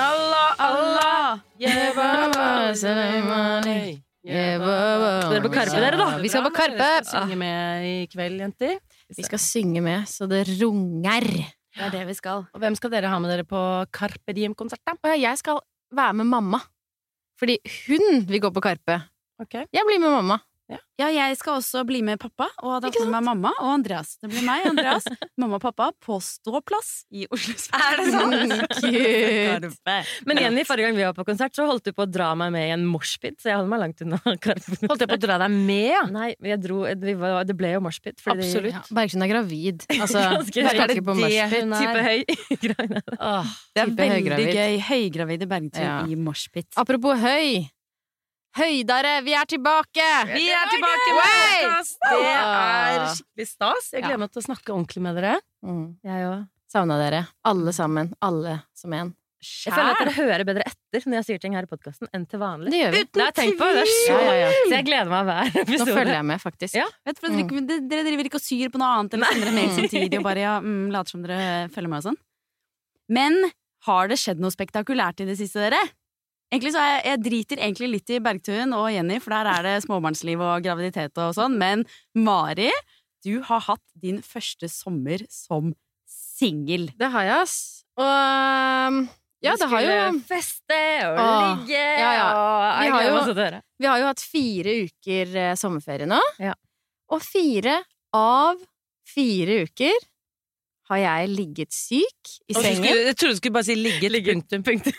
Allah, Allah, Skal dere på Karpe, dere, da? Vi skal på Karpe. Synge med i kveld, jenter. Vi skal synge med så det runger. Det er det vi skal. Og hvem skal dere ha med dere på Carpe Diem-konsert, jeg skal være med mamma. Fordi hun vil gå på Karpe. Okay. Jeg blir med mamma. Ja, jeg skal også bli med pappa, og da kommer med mamma og Andreas. Det blir meg, Andreas, mamma og pappa på ståplass i Oslo Er det sant? Men Men Jenny, forrige gang vi var på konsert, så holdt du på å dra meg med i en moshpit, så jeg holder meg langt unna. Holdt jeg på å dra deg med, ja? Nei, jeg dro, vi var, det ble jo moshpit. Absolutt. Ja, Bergsund er gravid. Altså, Ganske- er det på det hun er? Type høy. Gravid. Åh, Det er Veldig høygravid. gøy. Høygravide Bergsund Ja. i moshpit. Apropos høy. Høydere, vi er tilbake! Vi er tilbake med Wey! Det er skikkelig stas. Jeg gleder meg til å snakke ordentlig med dere. Mm. Jeg òg. Savna dere. Alle sammen. Alle som en. Jeg føler at dere hører bedre etter når jeg sier ting her i podkasten, enn til vanlig. Det gjør vi. Uten tvil! på. Det så, Ja, ja, ja. så jeg gleder meg hver episode. Nå følger jeg med, faktisk. Ja. Vet du, for dere, mm. dere driver ikke og syr på noe annet eller sender en mail samtidig og bare ja, mm, later som dere følger med og sånn. Men har det skjedd noe spektakulært i det siste, dere? Egentlig så er jeg, jeg driter egentlig litt i Bergtun og Jenny, for der er det småbarnsliv og graviditet og sånn, men Mari, du har hatt din første sommer som singel. Det har jeg, ass. Og um, ja, det har jo feste og Åh, ligge ja, ja. Vi har jo-. Vi har jo hatt fire uker eh, sommerferie nå. Ja. Og fire av fire uker har jeg ligget syk i sengen. Jeg trodde du skulle bare si ligget. Punktum. punktum.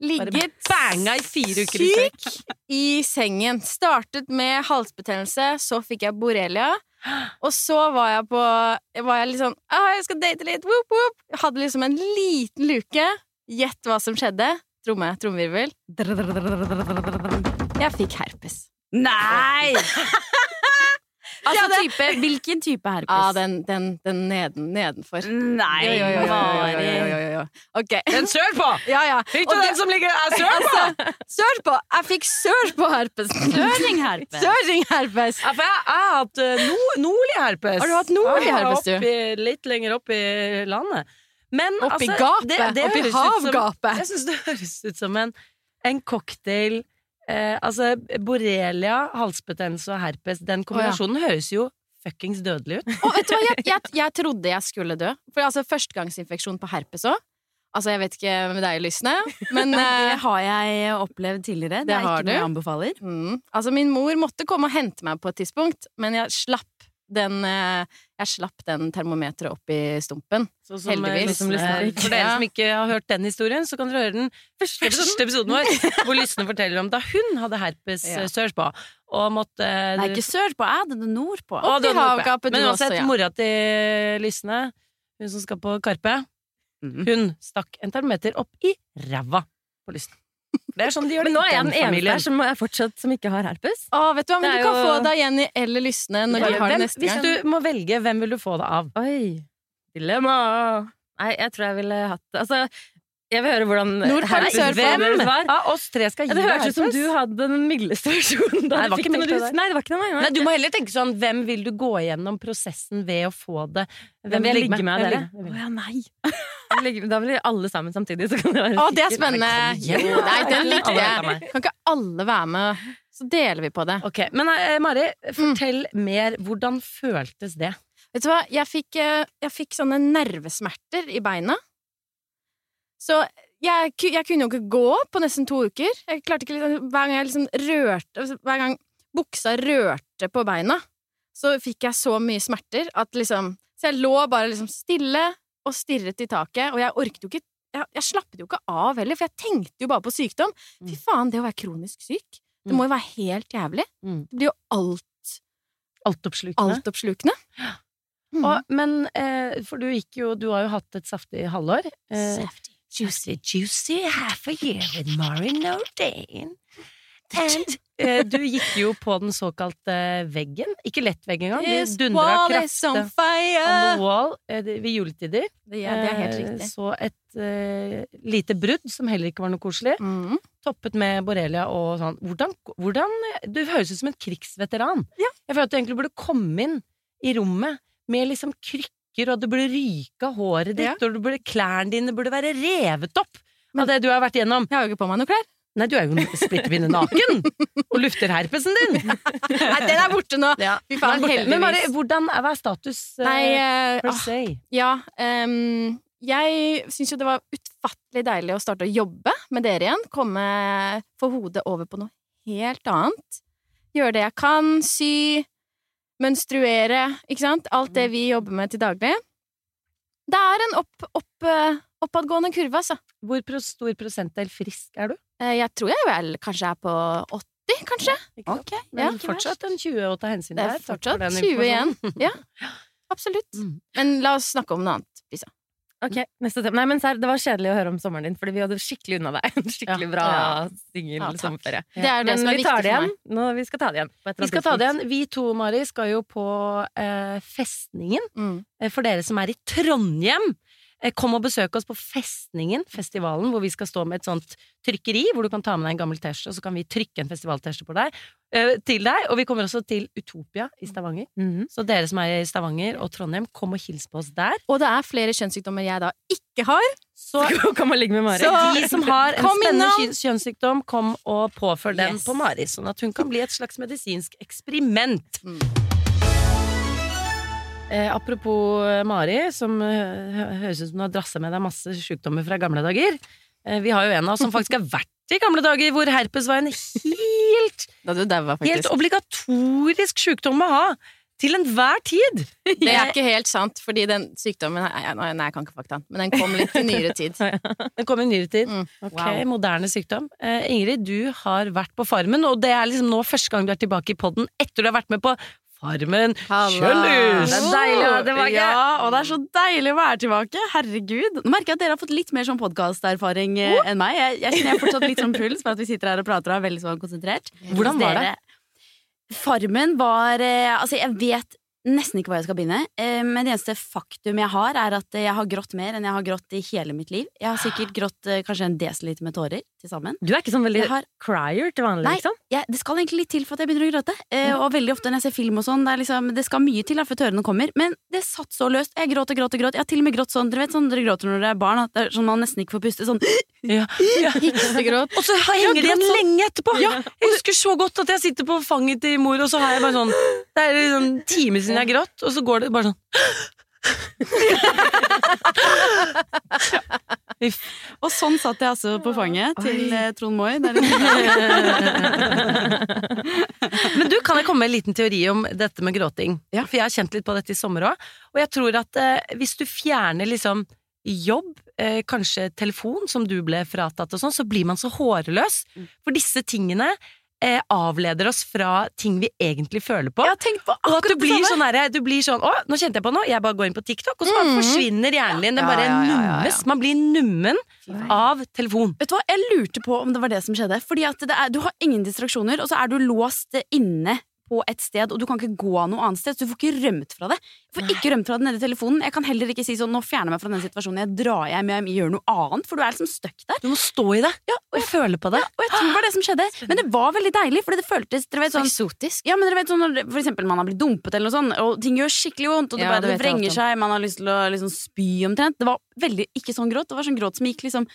Ligget Banga i fire uker syk i sengen. Startet med halsbetennelse, så fikk jeg borrelia. Og så var jeg på var jeg liksom ah, Jeg skal date litt, whoop, whoop. Jeg hadde liksom en liten luke. Gjett hva som skjedde. Tromme, trommevirvel. Jeg fikk herpes. Nei! Altså, det- type, hvilken type herpes? Ja, den, den, den neden, nedenfor. Nei, Jo, jo, jo. Ok. Den sørpå! Ja, ja. Fikk du den som ligger sørpå? Sørpå. Altså, sørpå! Jeg fikk sørpå-herpes. Søringherpes. Søringherpes. Ja, for jeg, jeg har hatt eh, nordlig herpes. Har du hatt nordlig herpes, du? oppi, litt lenger opp i landet. Men Oppi altså, gapet. det- det Oppi havgapet! som-. Jeg syns det høres ut som en, en cocktail eh, Altså, borrelia, halsbetennelse og herpes, den kombinasjonen høres jo fuckings dødelig ut. Og vet du hva, jeg, jeg, jeg trodde jeg skulle dø. For altså, førstegangsinfeksjon på herpes òg. Altså, jeg vet ikke med deg, Lysne, men Det eh, har jeg opplevd tidligere. Det, Det er ikke noe jeg anbefaler. mm, Altså, min mor måtte komme og hente meg på et tidspunkt, men jeg slapp den eh, Jeg slapp den termometeret opp i stumpen. Så som, eh, Heldigvis. liksom for dere som ikke har hørt den historien, så kan dere høre den første, første episoden vår, hvor Lysne forteller om da hun hadde herpes Ja. sørpå, og måtte Nei, ikke sørpå, jeg hadde det nordpå. Og på. havgapet, Men uansett, ja. mora til Lysne, hun som skal på Karpe, Mhm. hun stakk en termometer opp i ræva på Lysne. Det er sånn de gjør det Men nå er jeg den eneste her som er fortsatt som ikke har herpes. Å, vet du hva, men du er kan jo- få det av Jenny eller Lysne når de har det neste gang. Hvis du må velge, hvem vil du få det av? Oi. Dilemma. Nei, jeg tror jeg ville hatt. Altså, jeg vil høre hvordan herpes- Hvem var. Av oss tre skal gi deg Ja, det hørtes ut som du hadde den mildeste versjonen. Nei, det var ikke deg. Nei, nei. Nei, du må heller tenke sånn, hvem vil du gå igjennom prosessen ved å få det? Hvem vil jeg ligge med av dere? med? Å ja, nei. Da blir alle sammen samtidig, så kan det være Å, det er spennende! Nei. Jo, nei, den likte jeg. Kan ikke alle være med? Så deler vi på det. Ok, Men eh, Mari, fortell mer. Hvordan føltes det? Vet du hva, jeg fikk, eh, jeg fikk sånne nervesmerter i beina. Så jeg, jeg kunne jo ikke gå på nesten to uker. Jeg klarte ikke liksom, Hver gang jeg liksom rørte altså, Hver gang buksa rørte på beina, så fikk jeg så mye smerter at liksom Så jeg lå bare liksom stille og stirret i taket, og jeg orket jo ikke jeg, jeg slappet jo ikke av heller, for jeg tenkte jo bare på sykdom. Fy faen, det å være kronisk syk, det må jo være helt jævlig. Mm. Det blir jo alt, Altoppslukende. altoppslukende. Mm. Og, men eh, For du gikk jo Du har jo hatt et saftig halvår. Eh, Safety. Juicy, juicy half a year with Marin Nordane. Eh, du gikk jo på den såkalte veggen. Ikke lett vegg engang. Yes, Du dundra is on on the wall eh, ved juletider. Det, ja, det er helt Eh, riktig. Så et uh, lite brudd, som heller ikke var noe koselig. Mm. Toppet med borrelia og sånn. Hvordan, hvordan Du høres ut som en krigsveteran. Ja. Jeg føler at du egentlig burde komme inn i rommet med liksom krykker, og du burde ryke av håret ditt, Ja. og burde, klærne dine burde være revet opp av det du har vært igjennom. Jeg har jo ikke på meg noe klær. Nei, du er jo splitter pinne naken! og lufter herpesen din! Nei, den er borte nå! Fy faen, Men, men Mari, heldigvis. hvordan, hva er status uh, Nei, eh, per ah, se? ja um, Jeg syns jo det var utfattelig deilig å starte å jobbe med dere igjen. Komme få hodet over på noe helt annet. Gjøre det jeg kan. Sy. Menstruere. Ikke sant? Alt det vi jobber med til daglig. Det er en opp, opp, eh, oppadgående kurve, altså. Hvor stor prosentdel frisk er du? Eh, Jeg tror jeg vel kanskje er på 80, kanskje. Ja? Ok, Men ja. fortsatt en 20 å ta hensyn Det er fortsatt den 20 igjen. Ja, absolutt. Mm. Men la oss snakke om noe annet, Lisa. Ok, neste tema. Nei, men serr, det var kjedelig å høre om sommeren din, fordi vi hadde skikkelig unna deg. En skikkelig bra Ja. singel Ja, sommerferie. Det er det Men som er vi tar viktig for meg. Nå, vi skal ta det igjen. på et Vi skal ta det igjen. Vi to, Mari, skal jo på eh, Festningen. Mm. Eh, For dere som er i Trondheim, kom og besøk oss på Festningen, festivalen, hvor vi skal stå med et sånt trykkeri, hvor du kan ta med deg en gammel T-skjorte, og så kan vi trykke en festival-T-skjorte på deg, eh, til deg. Og vi kommer også til Utopia i Stavanger. Mhm. Så dere som er i Stavanger og Trondheim, kom og hils på oss der. Og det er flere kjønnssykdommer jeg da ikke har. Så Kan man ligge med Mari? Så de som har en spennende kjønnssykdom, kom og påfør den Yes. på Mari, sånn at hun kan bli et slags medisinsk eksperiment. Mm. Eh, apropos eh, Mari, som eh, høres ut som hun har drassa med deg masse sykdommer fra gamle dager. Eh, vi har jo en av oss som faktisk har vært i gamle dager, hvor herpes var en helt, var helt obligatorisk sykdom å ha. Til enhver tid. Det er ikke helt sant, fordi den sykdommen Nei, jeg kan ikke faktaen, men den kom litt i nyere tid. Den kom i nyere tid. Mm. Ok, Wow. Moderne sykdom. Eh, Ingrid, du har vært på Farmen, og det er liksom nå første gang du er tilbake i podden etter du har vært med på Farmen kjøllus! Det er deilig å ha tilbake. Ja, og det er så deilig å være tilbake. Herregud. Nå merker jeg at dere har fått litt mer sånn podkasterfaring oh. enn meg. Jeg, jeg kjenner jeg fortsatt litt sånn puls for at vi sitter her og prater og er veldig sånn konsentrert. Hvordan var det? Farmen var eh, Altså, jeg vet nesten ikke hvor jeg skal begynne. Eh, men det eneste faktum jeg har, er at jeg har grått mer enn jeg har grått i hele mitt liv. Jeg har sikkert grått eh, kanskje en desiliter med tårer til sammen. Du er ikke sånn veldig har crier til vanlig, Nei. liksom? jeg, det skal egentlig litt til for at jeg begynner å gråte. Eh, og veldig ofte når jeg ser film og sånn, det, liksom, det skal mye til da, før tørene kommer. Men det satt så løst. Jeg gråt og gråt og gråt. Jeg har til og med grått sånn, dere vet sånn dere gråter når dere er barn, at det er sånn man nesten ikke får puste. Sånn Ja. Ja. hiksegråt. Og så henger det igjen lenge etterpå! Jeg husker så godt at jeg sitter på fanget til mor, og så har jeg bare sånn Det er en time siden jeg har grått, og så går det bare sånn. Og sånn satt jeg altså på fanget til eh, Trond Moi. Men du, kan jeg komme med en liten teori om dette med gråting? Ja. For jeg har kjent litt på dette i sommer òg. Og jeg tror at eh, hvis du fjerner liksom jobb, eh, kanskje telefon, som du ble fratatt og sånn, så blir man så hårløs. Mm. For disse tingene eh, avleder oss fra ting vi egentlig føler på. På Og at du blir sånn her, du blir sånn Å, nå kjente jeg på noe, jeg bare går inn på TikTok, og så bare Mhm. forsvinner hjernen din. Den bare nummes. Man blir nummen av telefon. Vet du hva, Jeg lurte på om det var det som skjedde. Fordi at det er, Du har ingen distraksjoner, og så er du låst inne på et sted, og du kan ikke gå noe annet sted. Så du får ikke rømt fra det. Jeg får ikke rømt fra det nede i telefonen. Jeg kan heller ikke si sånn nå fjerner jeg meg fra den situasjonen, jeg drar hjem, jeg gjør noe annet. For du er liksom stuck der. Du må stå i det og jeg føle på det. Ja, Og jeg tror det var det som skjedde. Men det var veldig deilig, fordi det føltes dere vet, sånn, Så eksotisk. ja, men dere vet sånn når for eksempel man har blitt dumpet eller noe sånt, og ting gjør skikkelig vondt, og det, Ja, bare, det vrenger seg, man har lyst til å liksom spy omtrent. Det var veldig ikke sånn gråt. Det var sånn gråt som gikk liksom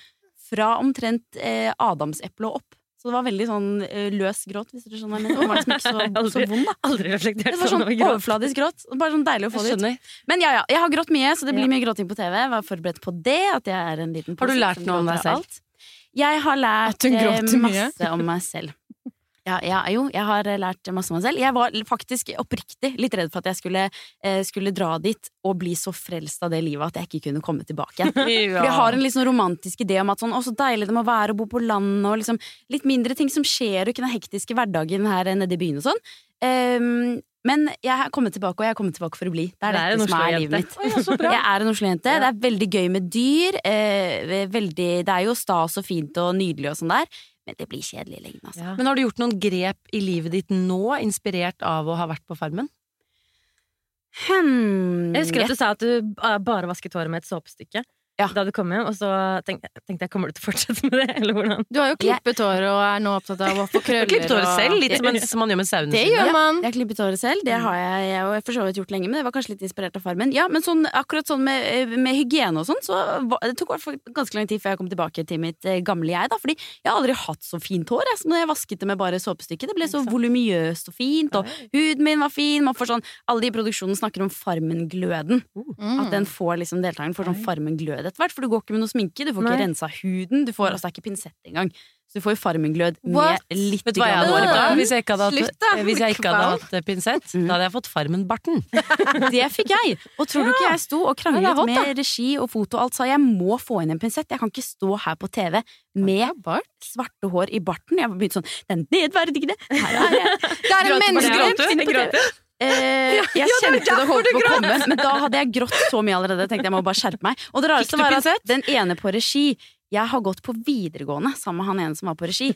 fra omtrent eh, adamseplet og opp. Så det var veldig sånn eh, løs gråt, hvis du skjønner. Det var liksom ikke så, så vond, da. Aldri reflektert Det var sånn over gråt. overfladisk gråt. Bare sånn deilig å få det ut. Men ja, ja, jeg har grått mye, så det blir mye gråting på TV. Jeg var forberedt på det, at jeg er en liten Har du lært noe om deg selv? Jeg har lært eh, masse om meg selv. Ja, ja, jo, jeg har lært masse om meg selv. Jeg var faktisk oppriktig litt redd for at jeg skulle, eh, skulle dra dit og bli så frelst av det livet at jeg ikke kunne komme tilbake igjen. For jeg har en litt sånn romantisk idé om at sånn, å, så deilig det må være å bo på landet, og liksom litt mindre ting som skjer, og ikke den hektiske hverdagen her nede i byen og sånn. Um, Men jeg er kommet tilbake, og jeg er kommet tilbake for å bli. Det er, Det dette som er livet mitt. Ja. Jeg er en Oslo-jente. Det er veldig gøy med dyr. Eh, veldig, det er jo stas og fint og nydelig og sånn der, men det blir kjedelig i lengden, altså. Men har du gjort noen grep i livet ditt nå, inspirert av å ha vært på Farmen? Hmm, Jeg husker at du sa at du bare vasket håret med et såpestykke Ja. da du kom hjem, og så tenkte, tenkte jeg kommer du til å fortsette med det, eller hvordan? Du har jo klippet hår og er nå opptatt av å få krøller. klippet håret og- selv, litt som, en, som man gjør med sauene Det sine. gjør man. Jeg har klippet håret selv, det har jeg, jeg har for så vidt gjort lenge, men det var kanskje litt inspirert av farmen. Ja, men sånn, akkurat sånn med, med hygiene og sånn, så var, det tok ganske lang tid før jeg kom tilbake til mitt eh, gamle jeg, da, fordi jeg har aldri hatt så fint hår, jeg, som når jeg vasket det med bare såpestykke. Det ble så volumiøst og fint, og huden min var fin, man får sånn, alle de i produksjonen snakker om farmen-gløden. Mm. At den får liksom deltakeren får sånn farmen-glød etter hvert, for du går ikke med noe sminke, du får Nei. ikke rensa huden, du får, altså det er ikke pinsett engang. Så du får jo farmen-glød What? med litt Vet du hva jeg hadde hår i gjort. Hvis jeg ikke hadde Slutt, hatt, hvis jeg ikke hadde hatt eh, pinsett? Mm. Da hadde jeg fått Farmen-barten. Det fikk jeg! Og tror du ikke jeg sto og kranglet det er hot, med regi og foto og alt, sa jeg må få inn en pinsett. Jeg kan ikke stå her på TV med svarte hår i barten. Jeg begynte sånn Den nedverdigende! Her er jeg! Det er en menneskerett! Eh, jeg kjente det holdt på å komme, men da hadde jeg grått så mye allerede. Tenkte jeg må bare skjerpe meg. Og det rareste var at den ene på regi Jeg har gått på videregående sammen med han ene som var på regi,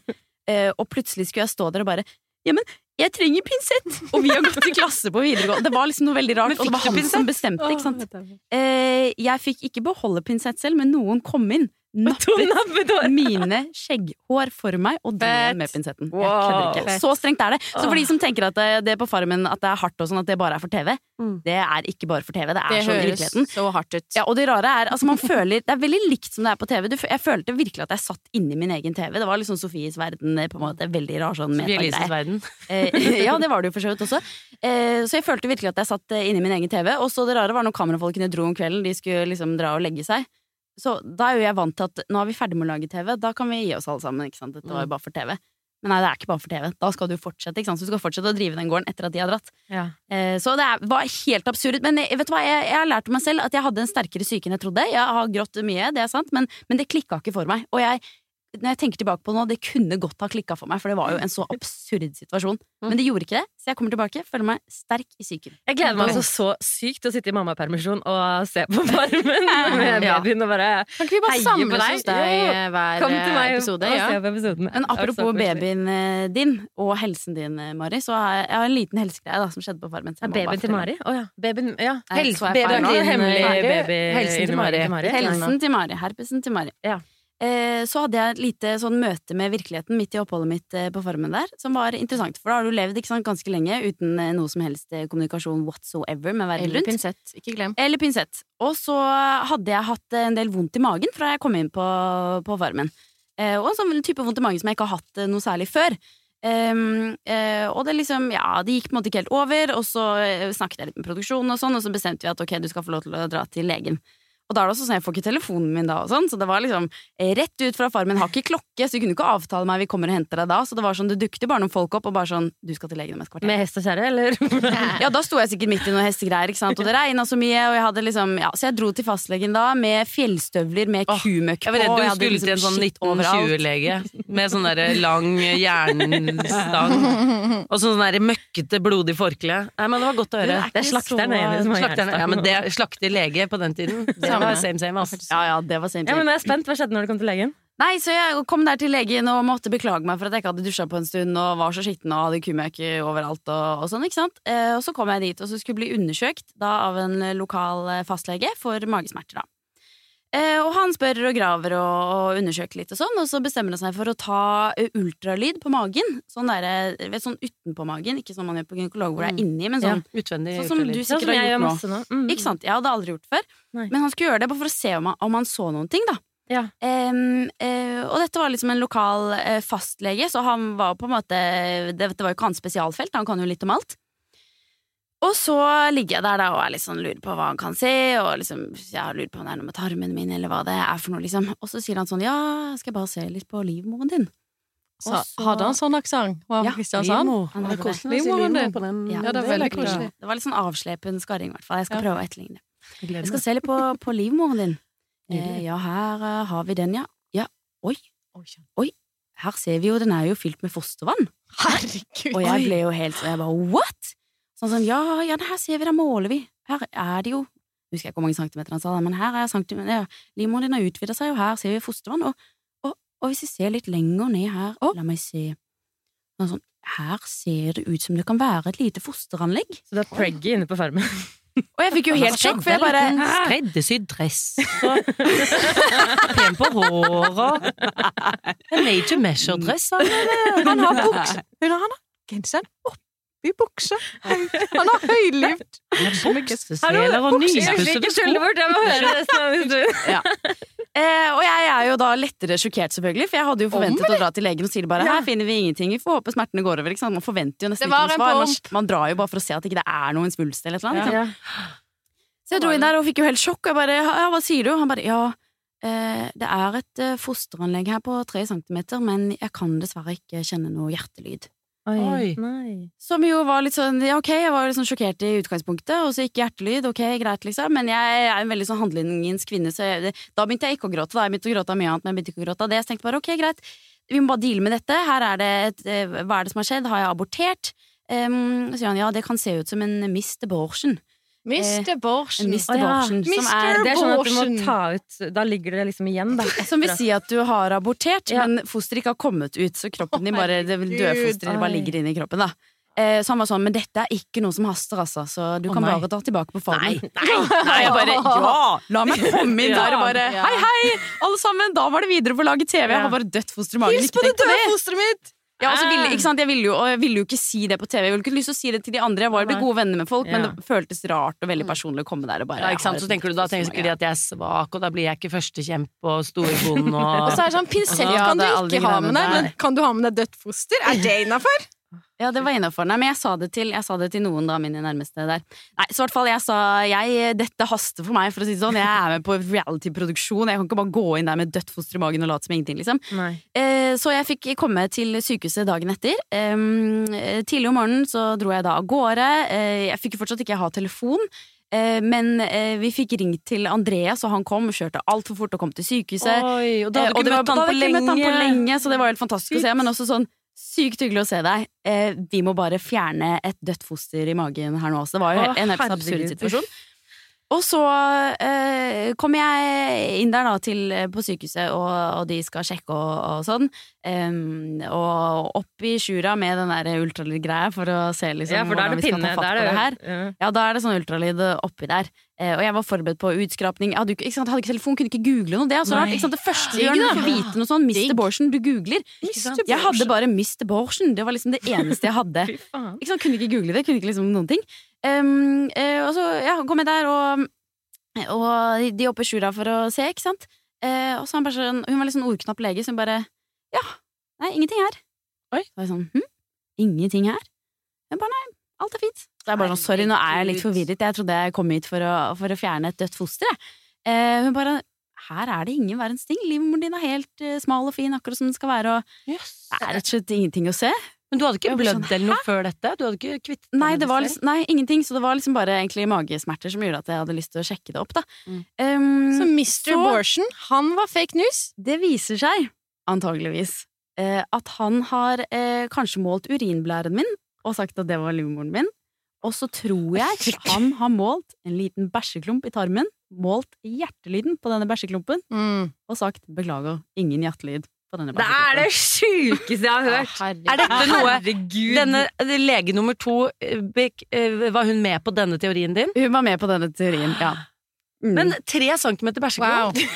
eh, og plutselig skulle jeg stå der og bare Ja, men jeg trenger pinsett! Og vi har gått i klasse på videregående. Det var liksom noe veldig rart, og det var han pinsett? som bestemte, ikke sant. Eh, jeg fikk ikke beholde pinsett selv, men noen kom inn. Nappet mine skjegghår for meg og dro med pinsetten. Wow. Så strengt er det. Så for de som tenker at det, det på Farmen at det er hardt og sånn, at det bare er for TV, Mm. det er ikke bare for TV. Det er Det sånn i virkeligheten. så hardt ut. Ja, og det rare er, altså man føler Det er veldig likt som det er på TV. Du, jeg følte virkelig at jeg satt inni min egen TV. Det var liksom Sofies verden, eh, på en måte. Veldig rar sånn Elises verden. Eh, ja, det var det jo for så vidt også. Eh, så jeg følte virkelig at jeg satt eh, inni min egen TV. Og så det rare var når kamerafolkene dro om kvelden, de skulle liksom dra og legge seg. Så da er jo jeg vant til at nå er vi ferdig med å lage TV, da kan vi gi oss alle sammen. ikke sant? Dette var jo bare for TV. Men nei, det er ikke bare for TV. Da skal du fortsette. ikke sant? Så du skal fortsette å drive den gården etter at de har dratt. Ja. Eh, Så det er, var helt absurd. Men jeg, vet du hva, jeg, jeg har lært meg selv at jeg hadde en sterkere syke enn jeg trodde. Jeg har grått mye, det er sant, men, men det klikka ikke for meg. Og jeg, når jeg tenker tilbake på det nå, det kunne godt ha klikka for meg, for det var jo en så absurd situasjon. Men det gjorde ikke det, så jeg kommer tilbake, føler meg sterk i psyken. Jeg gleder meg altså så sykt til å sitte i mammapermisjon og se på Farmen med Ja. babyen og bare Kan ikke vi bare samles hos deg hver Kom til meg eh, episode? og Ja. se på episoden. Men apropos babyen eh, din og helsen din, eh, Mari, så har jeg, jeg har en liten helsegreie da, som skjedde på Farmen. Ja, babyen til. Mari? Å ja. Babyen, ja. Feil babyen din, Hemmelig baby. Helsen til Mari. Mari. Helsen til Mari. Herpesen til Mari. Ja. Eh, så hadde jeg et lite sånn møte med virkeligheten midt i oppholdet mitt eh, på Farmen der, som var interessant. For da har du levd ikke sant, ganske lenge uten eh, noe som helst kommunikasjon whatsoever med verden Eller rundt. pinsett. Ikke glem. Eller pinsett. Og så hadde jeg hatt en del vondt i magen fra jeg kom inn på, på Farmen. Eh, og en sånn type vondt i magen som jeg ikke har hatt noe særlig før. Um, uh, og det liksom, ja, det gikk på en måte ikke helt over, og så snakket jeg litt med produksjonen, og sånn, og så bestemte vi at ok, du skal få lov til å dra til legen. Og da er det også sånn, Jeg får ikke telefonen min da, og sånn, så det var liksom rett ut fra Farmen. Har ikke klokke, så vi kunne ikke avtale meg vi kommer og henter deg da. Så det var sånn, det dukket bare noen folk opp og bare sånn Du skal til legen om et kvarter. Med hest og kjerre, eller? Ja, da sto jeg sikkert midt i noen hestegreier, ikke sant? og det regna så mye. Og jeg hadde liksom, ja, så jeg dro til fastlegen da med fjellstøvler med oh, kumøkk på. Jeg du jeg hadde skulle til en sånn 1920-lege med sånn derre lang jernstang og sånn derre møkkete, blodig forkle. Nei, men det var godt å høre. Det er slakteren Jenny som har Slakteren, ja, men det slakter lege på den tiden. Det var same same, altså. Ja, ja, det var same Ja, men jeg er spent. Hva skjedde når du kom til legen? Nei, så jeg kom der til legen og måtte beklage meg for at jeg ikke hadde dusja på en stund og var så skitten og hadde kumøkk overalt og, og sånn, ikke sant. Eh, og så kom jeg dit og så skulle bli undersøkt da av en lokal eh, fastlege for magesmerter, da. Eh, og han spør og graver og, og undersøker litt og sånn, og så bestemmer han seg for å ta eh, ultralyd på magen. Sånn der, vet, sånn utenpå magen, ikke sånn man gjør på gynekolog hvor det er inni, men sånn Utvendig. Sånn som ultralyd. du Sånn sikkert jeg har gjort nå. Mm. Ikke sant? Jeg hadde aldri gjort det før. Nei. Men han skulle gjøre det bare for å se om han, om han så noen ting, da. Ja. Em, eh, og dette var liksom en lokal eh, fastlege, så han var på en måte Det, det var jo ikke hans spesialfelt, han kan jo litt om alt. Og så ligger jeg der da og er litt sånn lurer på hva han kan se, og liksom, jeg lurer på om det er noe med tarmen min, eller hva det er for noe, liksom. Og så sier han sånn, ja, skal jeg bare se litt på livmoren din? Så, så- hadde han sånn aksent? Var Ja, Kristiansand? Han Det er hadde det. koselig å si Livmoren din. Ja, Ja, det er veldig koselig. Det var litt sånn avslepen skarring, i hvert fall. Jeg skal Ja. prøve å etterligne det. Jeg Jeg skal se litt på, på livmoren din. Eh, ja, her uh, har vi den, ja. Ja. Oi. Oi, her ser vi jo, den er jo fylt med fostervann. Herregud. Og jeg ble jo helt sånn, jeg bare what? Sånn sånn, ja, ja, her ser vi, der måler vi. Her er det jo Husker jeg hvor mange centimeter han sa, men her er centimeter ja, Livmoren din har utvida seg, og her ser vi fostervann. Og, og, og hvis vi ser litt lenger ned her, la meg se sånn, Her ser det ut som det kan være et lite fosteranlegg. Så det er preggy inne på farmen. Og jeg fikk jo helt sjokk, for jeg bare skreddersydd dress og pen på håret. En to measure-dress. Han har bukse Hun har, han har genseren bukse. Han har høylyft. Bukseseler og nypussede sko. bort, jeg må høre resten av historien. Eh, og jeg er jo da lettere sjokkert, selvfølgelig, for jeg hadde jo forventet å dra til legen og si det bare her finner vi ingenting, vi får håpe smertene går over. Ikke sant? Man forventer jo nesten ikke noe svar. Man, man drar jo bare for å se at ikke det er noen svulst eller et eller annet. ikke? Ja. Så jeg dro inn der og fikk jo helt sjokk. Og jeg bare ja, hva sier du? Han bare ja, eh, det er et eh, fosteranlegg her på tre centimeter, men jeg kan dessverre ikke kjenne noe hjertelyd. Oi. Nei. Som jo var litt sånn, ja ok, jeg var litt sånn sjokkert i utgangspunktet, og så gikk hjertelyd, ok, greit liksom, men jeg er en veldig sånn handlingens kvinne, så jeg, da begynte jeg ikke å gråte, da, jeg begynte å gråte av mye annet, men jeg begynte ikke å gråte av det, så jeg tenkte bare ok, greit, vi må bare deale med dette, her er det, et, eh, hva er det som har skjedd, har jeg abortert? Um, så sier han, ja, det kan se ut som en missed abortion. Mr. En Borsen. Oh, ja. som Mr. er, Det er sånn at du må ta ut Da ligger det liksom igjen, da. som vil si at du har abortert, Ja. men fosteret ikke har kommet ut, så kroppen din bare, det døde fosteret bare ligger inne i kroppen da. Eh, så han var sånn, men dette er ikke noe som haster, altså, så du oh, kan nei. bare dra tilbake på formen. Nei, nei, Nei, jeg bare, ja, la meg komme inn der og bare, Ja. hei, hei, alle sammen, da var det videre på å lage TV. Jeg har bare dødt foster i magen. Hils på det døde fosteret mitt! Ja, altså, ville, ikke sant? Jeg ville jo, og jeg ville jo ikke si det på TV. Jeg ville ikke lyst til å si det til de andre. Jeg var jo gode venner med folk, men det føltes rart og veldig personlig å komme der og bare Ja, ikke sant? Så tenker du da tenker sikkert de at jeg er svak, og da blir jeg ikke førstekjempe og storbond Og og så er det sånn, pinsett Ja, kan du alle de ikke ha med deg, men kan du ha med deg dødt foster? Er det innafor? Ja, det var innafor. Nei, men jeg sa det til, jeg sa det til noen, da, mine nærmeste der. Nei, så i hvert fall, jeg sa jeg, dette haster for meg, for å si det sånn. Jeg er med på reality-produksjon. Jeg kan ikke bare gå inn der med dødt foster i magen og late som ingenting, liksom. Eh, så jeg fikk komme til sykehuset dagen etter. Eh, tidlig om morgenen så dro jeg da av gårde. Eh, jeg fikk fortsatt ikke ha telefon. Eh, men eh, vi fikk ringt til Andreas, og han kom og kjørte altfor fort og kom til sykehuset. Oi, og da Eh, hadde og du det var- ikke møtt han på lenge. så det var helt fantastisk å se. Men også sånn sykt hyggelig å se deg. Eh, vi må bare fjerne et dødt foster i magen her nå også. Det var jo en helt absurd situasjon. Og så eh, kommer jeg inn der da til, eh, på sykehuset, og, og de skal sjekke og, og sånn. Um, og opp i sjura med den der ultralydgreia for å se liksom Ja, for hvordan vi skal pinne. ta fatt på er det her. ja. Ja, da er det sånn ultralyd oppi der. Eh, og jeg var forberedt på utskrapning. Jeg hadde, ikke, ikke sant, hadde ikke telefon, kunne ikke google noe. Det er så rart. Det første du gjør når du får vite noe sånn, Mr. Digg. Abortion, du googler. Jeg hadde bare Mr. Borsen. Det var liksom det eneste jeg hadde. Ikke sant? Kunne ikke google det. Kunne ikke liksom noen ting. Um, uh, og så ja, kom jeg der, og, og de oppe i sjura for å se, ikke sant. Uh, og så han bare sånn, hun var litt sånn ordknapp lege, så hun bare Ja, nei, ingenting her. Oi. Så var jeg sånn hm? Ingenting her? Hun bare nei, alt er fint. Det er bare sånn, sorry, nå er jeg litt forvirret. Jeg trodde jeg kom hit for å, for å fjerne et dødt foster, jeg. Eh, hun bare her er det ingen verdens ting. Livmoren din er helt uh, smal og fin, akkurat som den skal være, og yes. det er rett og slett ingenting å se. Men du hadde ikke var blødd sånn, eller noe før dette? Du hadde ikke kvittet Nei, det var liksom, nei, ingenting, så det var liksom bare egentlig magesmerter som gjorde at jeg hadde lyst til å sjekke det opp, da. Mm. Um, Så Mr. Borsen, han var fake news? det viser seg, antageligvis, uh, at han har uh, kanskje målt urinblæren min og sagt at det var livmoren min. Og så tror jeg han har målt en liten bæsjeklump i tarmen, målt hjertelyden på denne bæsjeklumpen, Mm. og sagt beklager, ingen hjertelyd Det er det sjukeste jeg har hørt! Er dette noe Herregud. Denne eh, lege nummer to, eh, eh, var hun med på denne teorien din? Hun var med på denne teorien, ja. Mm. Men tre centimeter bæsjeklump? Wow.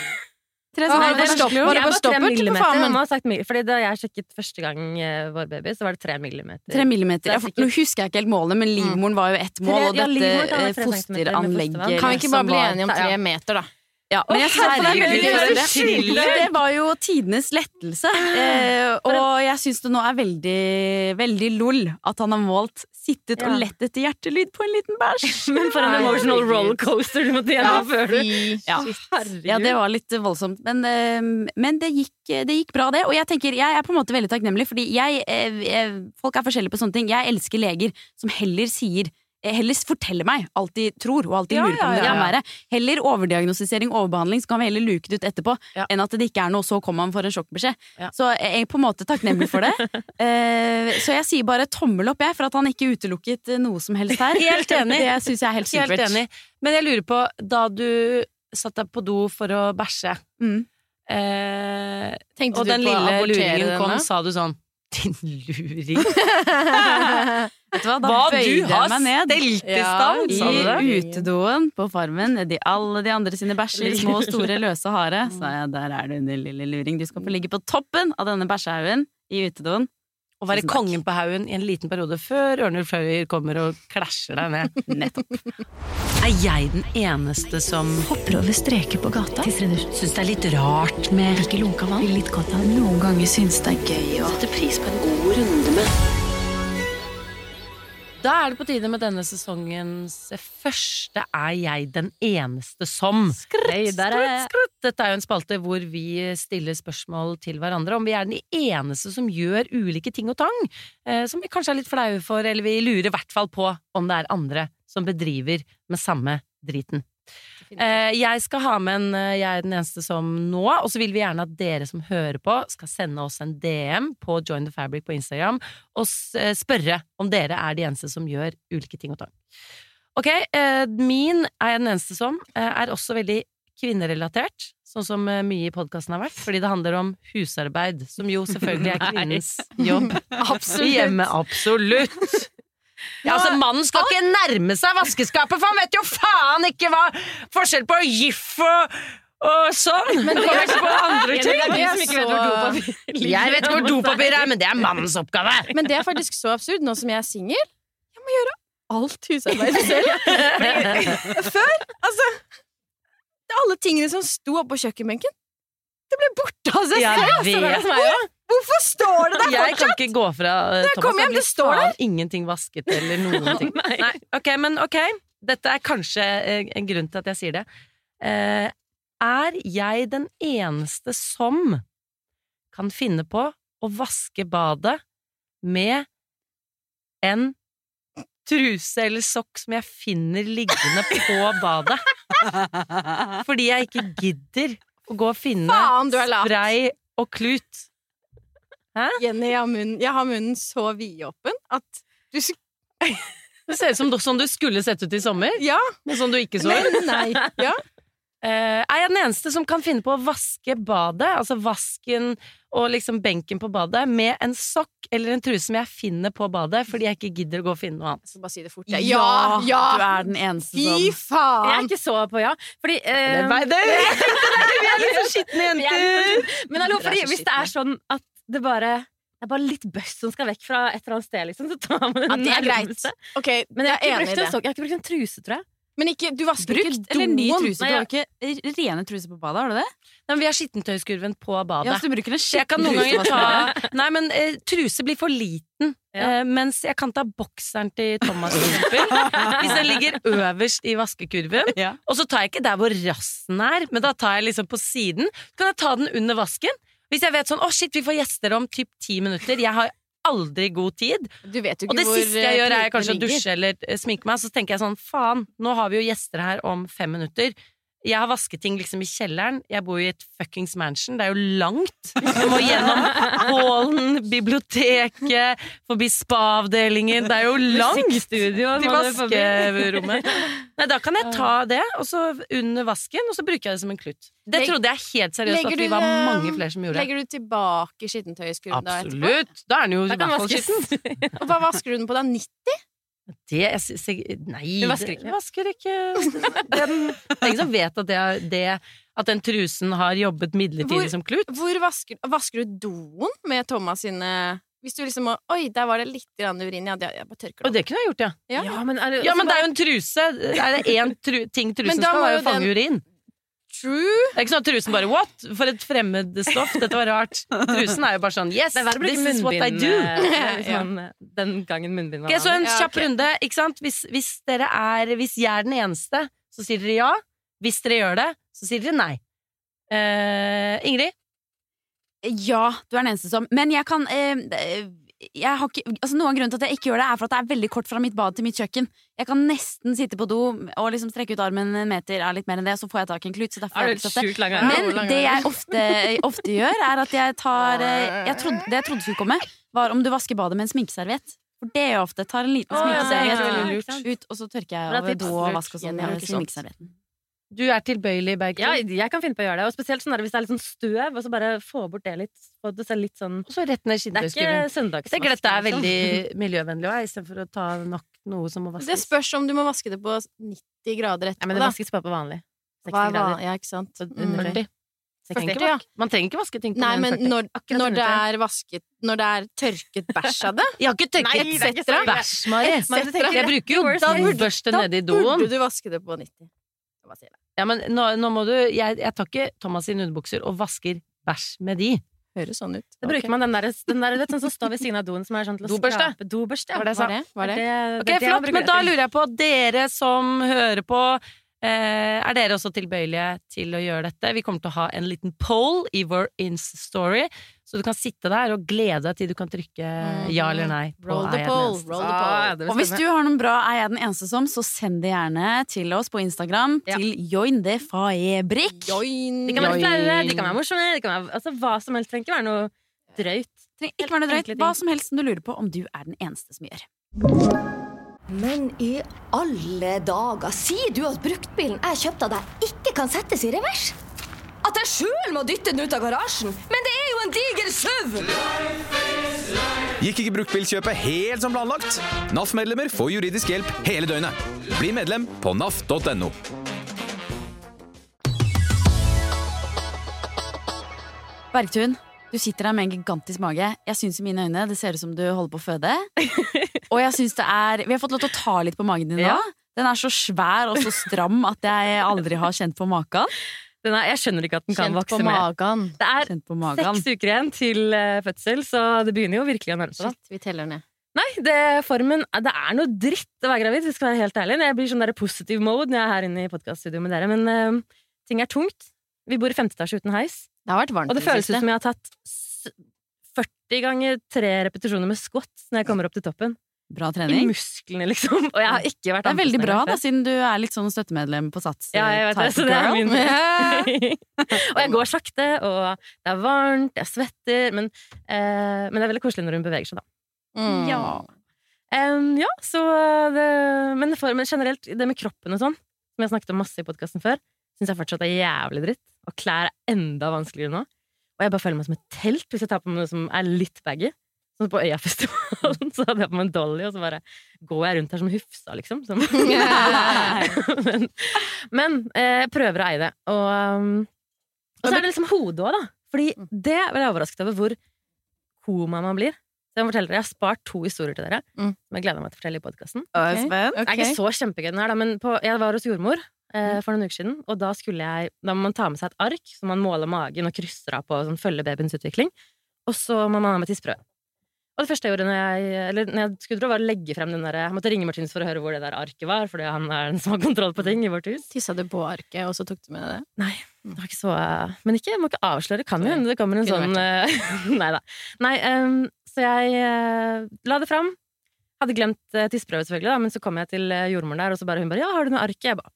Tre sånne det bæsjeklump. stoppet? Var det Jeg på tre stoppet millimeter. Mamma har sagt mil- Fordi da jeg sjekket første gang eh, vår baby, så var det tre millimeter. Tre millimeter. Er for, sikkert- nå husker jeg ikke helt målene, men livmoren var jo ett mål, og dette ja, eh, fosteranlegget. Kan vi ikke bare bli enige om tre meter, da? Ja, men jeg veldig herregud! Det var jo tidenes lettelse, eh, og jeg syns det nå er veldig, veldig lol at han har målt sittet og Ja. lett etter hjertelyd på en liten bæsj. Men for en emotional rollercoaster du måtte gjennom før du Ja. Ja, det var litt voldsomt, men, eh, men det, gikk, det gikk bra, det. Og jeg tenker, jeg er på en måte veldig takknemlig, fordi jeg, eh, eh, folk er forskjellige på sånne ting. Jeg elsker leger som heller sier heller fortelle meg alt de tror, og alt de Ja, lurer på om ja, det kan ja. være. Heller overdiagnostisering, overbehandling, så kan vi heller luke det ut etterpå, Ja. enn at det ikke er noe, så kommer man for en sjokkbeskjed. Ja. Så jeg er på en måte takknemlig for det. Eh, så jeg sier bare tommel opp, jeg, for at han ikke utelukket eh, noe som helst her. Helt enig. Det syns jeg er helt supert. Helt enig. Men jeg lurer på, da du satt deg på do for å bæsje, Mm. eh, Tenkte du på å lille luringen kom, denne? sa du sånn Din luring! Vet du hva, da Hva bøyde jeg meg ned. stelt i Ja! I utedoen på Farmen, nedi alle de andre sine bæsjer, små, store, løse, harde, sa jeg der er du, din lille luring. Du skal få ligge på toppen av denne bæsjehaugen i utedoen. Å være kongen på haugen i en liten periode før Ørnulf Fløyer kommer og klasjer deg ned. Nettopp. Er jeg den eneste som Hopper over streker på gata. syns det er litt rart med Ikke lunka vann. Litt godt av Noen ganger syns det er gøy å sette pris på en god runde med Da er det på tide med denne sesongens første Er jeg den eneste som? Skrutt, skrutt, skrutt. Dette er jo en spalte hvor vi stiller spørsmål til hverandre om vi er den eneste som gjør ulike ting og tang, eh, som vi kanskje er litt flaue for, eller vi lurer i hvert fall på om det er andre som bedriver med samme driten. Eh, jeg skal ha med en eh, Jeg er den eneste som nå, og så vil vi gjerne at dere som hører på, skal sende oss en DM på Join the Fabric på Instagram og eh, spørre om dere er de eneste som gjør ulike ting og tang. Ok, eh, min er jeg den eneste som eh, er også veldig kvinnerelatert, sånn som eh, mye i podkasten har vært, fordi det handler om husarbeid, som jo selvfølgelig er kvinnens jobb. Absolutt. Hjemme, absolutt. Ja, altså Mannen skal ikke nærme seg vaskeskapet, for han vet jo faen ikke hva forskjell på gif og, og sånn! Men det er på andre ting. ikke dopapir Jeg vet hvor dopapir er, men det er mannens oppgave. Men det er faktisk så absurd, nå som jeg er singel. Jeg må gjøre alt husarbeidet selv. Før, altså det er Alle tingene som sto oppå kjøkkenbenken, det ble borte av seg selv! vet. Så det som ja. Hvorfor står det der Jeg kan ikke gå fra uh, Thomas. hjem, det står der! ingenting vasket eller noen ting. Nei. Ok, men ok. Dette er kanskje eh, en grunn til at jeg sier det. Eh, er jeg den eneste som kan finne på å vaske badet med en truse eller sokk som jeg finner liggende på badet? Fordi jeg ikke gidder å gå og finne Faen, spray og klut. Jenny, jeg har munnen, jeg har munnen så vidåpen at du Det ser ut som sånn du skulle sett ut i sommer, Ja, men sånn du ikke så ut. men nei. Ja. Eh, er jeg den eneste som kan finne på å vaske badet, altså vasken og liksom benken på badet, med en sokk eller en truse som jeg finner på badet fordi jeg ikke gidder å gå og finne noe annet? Så bare si det fort. Ja, Ja, ja! Du er den eneste Fy faen! Jeg er ikke så på ja. Fordi uh, Det Vi er litt så skitne er jenter! Men hallo, fordi hvis det er sånn at det bare det er bare litt bøss som skal vekk fra et eller annet sted, liksom, så tar man Ja, det er greit. Okay, Men jeg jeg har er enig en det. jeg har ikke brukt en truse, tror jeg. Men ikke, du vasker Brukt ikke eller ny truse? Nei, Du har ikke rene truser på badet, har du det? Nei, men vi har skittentøyskurven på badet. Ja, så du bruker en jeg kan noen ganger ta Nei, men eh, truse blir for liten. Ja. Eh, mens jeg kan ta bokseren til Thomas. Hvis den ligger øverst i vaskekurven. Ja. Og så tar jeg ikke der hvor rassen er, men da tar jeg liksom på siden. Så kan jeg ta den under vasken. Hvis jeg vet sånn å shit, vi får gjester om typ ti minutter. Jeg har aldri god tid. Du vet jo Og det siste jeg gjør, er kanskje å dusje eller eh, sminke meg. Så tenker jeg sånn faen, nå har vi jo gjester her om fem minutter. Jeg har vasketing liksom i kjelleren. Jeg bor i et fuckings mansion. Det er jo langt. Jeg må gjennom hallen, biblioteket, forbi spa-avdelingen. Det er jo langt til vaskerommet. Nei, da kan jeg ta det, og så under vasken, og så bruker jeg det som en klutt. Det trodde jeg helt seriøst Legger at vi var eh, mange flere som gjorde. Legger du tilbake skittentøyskurven da etterpå? Absolutt! Da er den jo i hvert fall skitten. Og hva vasker du den på da? 90? Det jeg syns jeg Nei, Du vasker ikke? vasker ikke. Den, det er ingen som vet at, det, er- det, at den trusen har jobbet midlertidig Hvor- som klut. Hvor vasker, vasker du doen med Thomas sine Hvis du liksom må Oi, der var det litt urin. Ja, det, jeg bare tørker Og det. det kunne jeg gjort, ja. Ja. Ja, men, er det, Ja, men det er jo en truse. Er det én tru, ting trusen skal, er jo jo å fange den- urin. True. Det er ikke sånn at trusen bare What? For et fremmed stoff. Dette var rart. Trusen er jo bare sånn Yes, er this is what I do. eh, liksom, den gangen munnbind var Ok, så en Ja, kjapp runde, ikke sant? Hvis, hvis dere er Hvis jeg er den eneste, så sier dere ja. Hvis dere gjør det, så sier dere nei. Uh, Ingrid? Ja, du er den eneste som Men jeg kan eh, har ikke, altså Noe av grunnen til at jeg ikke gjør det, er for at det er veldig kort fra mitt bad til mitt kjøkken. Jeg kan nesten sitte på do og liksom strekke ut armen en meter, er litt mer enn det, så får jeg tak i en klut. Sjukt lang Men det jeg ofte, ofte gjør, er at jeg tar eh, jeg trodde, Det jeg trodde skulle komme, var om du vasker badet med en sminkeserviett. For det gjør jeg ofte. Tar en liten det er sminkeserviett ut, og så tørker jeg over do og vask og sånn Du er tilbøyelig, Bergtun. Ja, jeg kan finne på å gjøre det. Og spesielt sånn der, hvis det er litt sånn støv, og så bare få bort det litt. Og det ser litt sånn Og så rett ned søndagsvask. Jeg tenker dette er liksom. veldig miljøvennlig òg, istedenfor å ta nok noe som må vaskes. Det spørs om du må vaske det på 90 grader etterpå Ja, etterpå, men det vaskes bare på vanlig. 60 Hva er grader. Ja, ikke sant. Så Mm. under 40. Så 40, ja. Man trenger ikke vaske ting på Nei, men 40. når, når det er vasket Når det er tørket bæsj av det, Jeg har ikke tørket Nei, det er bæsj, Mari. Jeg bruker jo Da burde- doen. da burde du vaske det på 90. Ja, men nå, nå må du jeg, jeg tar ikke Thomas sine underbukser og vasker bæsj med de. Høres sånn ut. Da bruker man den der, den der vet, sånn som står ved siden av doen, som er sånn til å Dobørste. skrape Dobørste. ja. Var det jeg sa? Var det? Var det? Det- Ok, det det flott, men da lurer jeg på, dere som hører på, eh, er dere også tilbøyelige til å gjøre dette? Vi kommer til å ha en liten poll i vår Insta-story, så du kan sitte der og glede deg til du kan trykke ja eller nei. på Roll the den poll, roll the poll. Ah, Og hvis du har noen bra Er jeg den eneste som, så send det gjerne til oss på Instagram Ja. til Join de Faebrik. Join. De kan være flaue, de kan være morsomme, de kan være, altså, hva som helst. Trenger ikke være noe drøyt. Trenger ikke være noe drøyt. Hva som helst som du lurer på om du er den eneste som gjør. Men i alle dager, sier du at bruktbilen jeg kjøpte av deg, ikke kan settes i revers? At jeg sjøl må dytte den ut av garasjen? Men det er en diger SUV! Gikk ikke bruktbilkjøpet helt som planlagt? NAF-medlemmer får juridisk hjelp hele døgnet. Bli medlem på naf.no. Bergtun, du sitter der med en gigantisk mage. Jeg syns i mine øyne det ser ut som du holder på å føde. Og jeg synes det er Vi har fått lov til å ta litt på magen din nå. Ja. Den er så svær og så stram at jeg aldri har kjent på maken. Den er, jeg skjønner ikke at den kan Kjent på vokse mer. Det er Kjent på magen. seks uker igjen til eh, fødsel, så det begynner jo virkelig å nærme seg. Shit, vi teller ned. Nei, det, formen, det er noe dritt å være gravid, jeg skal være helt ærlig. Jeg blir sånn der positiv mode når jeg er her inne i podkaststudioet med dere, men uh, ting er tungt. Vi bor i femte etasje uten heis, Det har vært varmt og det føles ut som jeg har tatt 40 ganger tre repetisjoner med squats når jeg kommer opp til toppen. Bra I musklene, liksom. Og jeg har ikke vært Det er veldig bra, da, siden du er litt sånn støttemedlem på Sats. Ja, jeg vet det, så det er min Og jeg går sakte, og det er varmt, jeg svetter, men, eh, men det er veldig koselig når hun beveger seg, da. Mm. Ja. Um, ja, så det, men, for, men generelt, det med kroppen og sånn, som jeg snakket om masse i podkasten før, syns jeg fortsatt er jævlig dritt. Og klær er enda vanskeligere nå. Og jeg bare føler meg som et telt hvis jeg tar på meg noe som er litt baggy. Sånn på Øyafestivalen så hadde jeg på meg en dolly, og så bare går jeg rundt her som Hufsa, liksom. Som men men eh, jeg prøver å eie det. Og, um, og så er det liksom hodet òg, da. Fordi det ble jeg overrasket over hvor koma man blir. Så jeg, forteller, jeg har spart to historier til dere, Mm. som jeg gleder meg til å fortelle i podkasten. Okay. jeg er. Ikke så kjempegøy, den her, da, men på, jeg var hos jordmor eh, for noen uker siden, og da jeg Da må man ta med seg et ark, som man måler magen og krysser av på og sånn, følger babyens utvikling. Og så må man ha med tidsprøve. Og det første jeg gjorde når jeg, eller når jeg skulle dra, var å legge frem den der Jeg måtte ringe Martinus for å høre hvor det der arket var, fordi han er den som har kontroll på ting i vårt hus. Tissa du på arket, og så tok du med det? Nei. Det var ikke så Men ikke, jeg må ikke avsløre. Kan jo hende det kommer en sånn eh, Nei da. Nei, um, så jeg uh, la det fram. Hadde glemt uh, tidsprøve, selvfølgelig, da, men så kom jeg til uh, jordmoren der, og så bare hun bare 'Ja, har du noe ark?' Jeg bare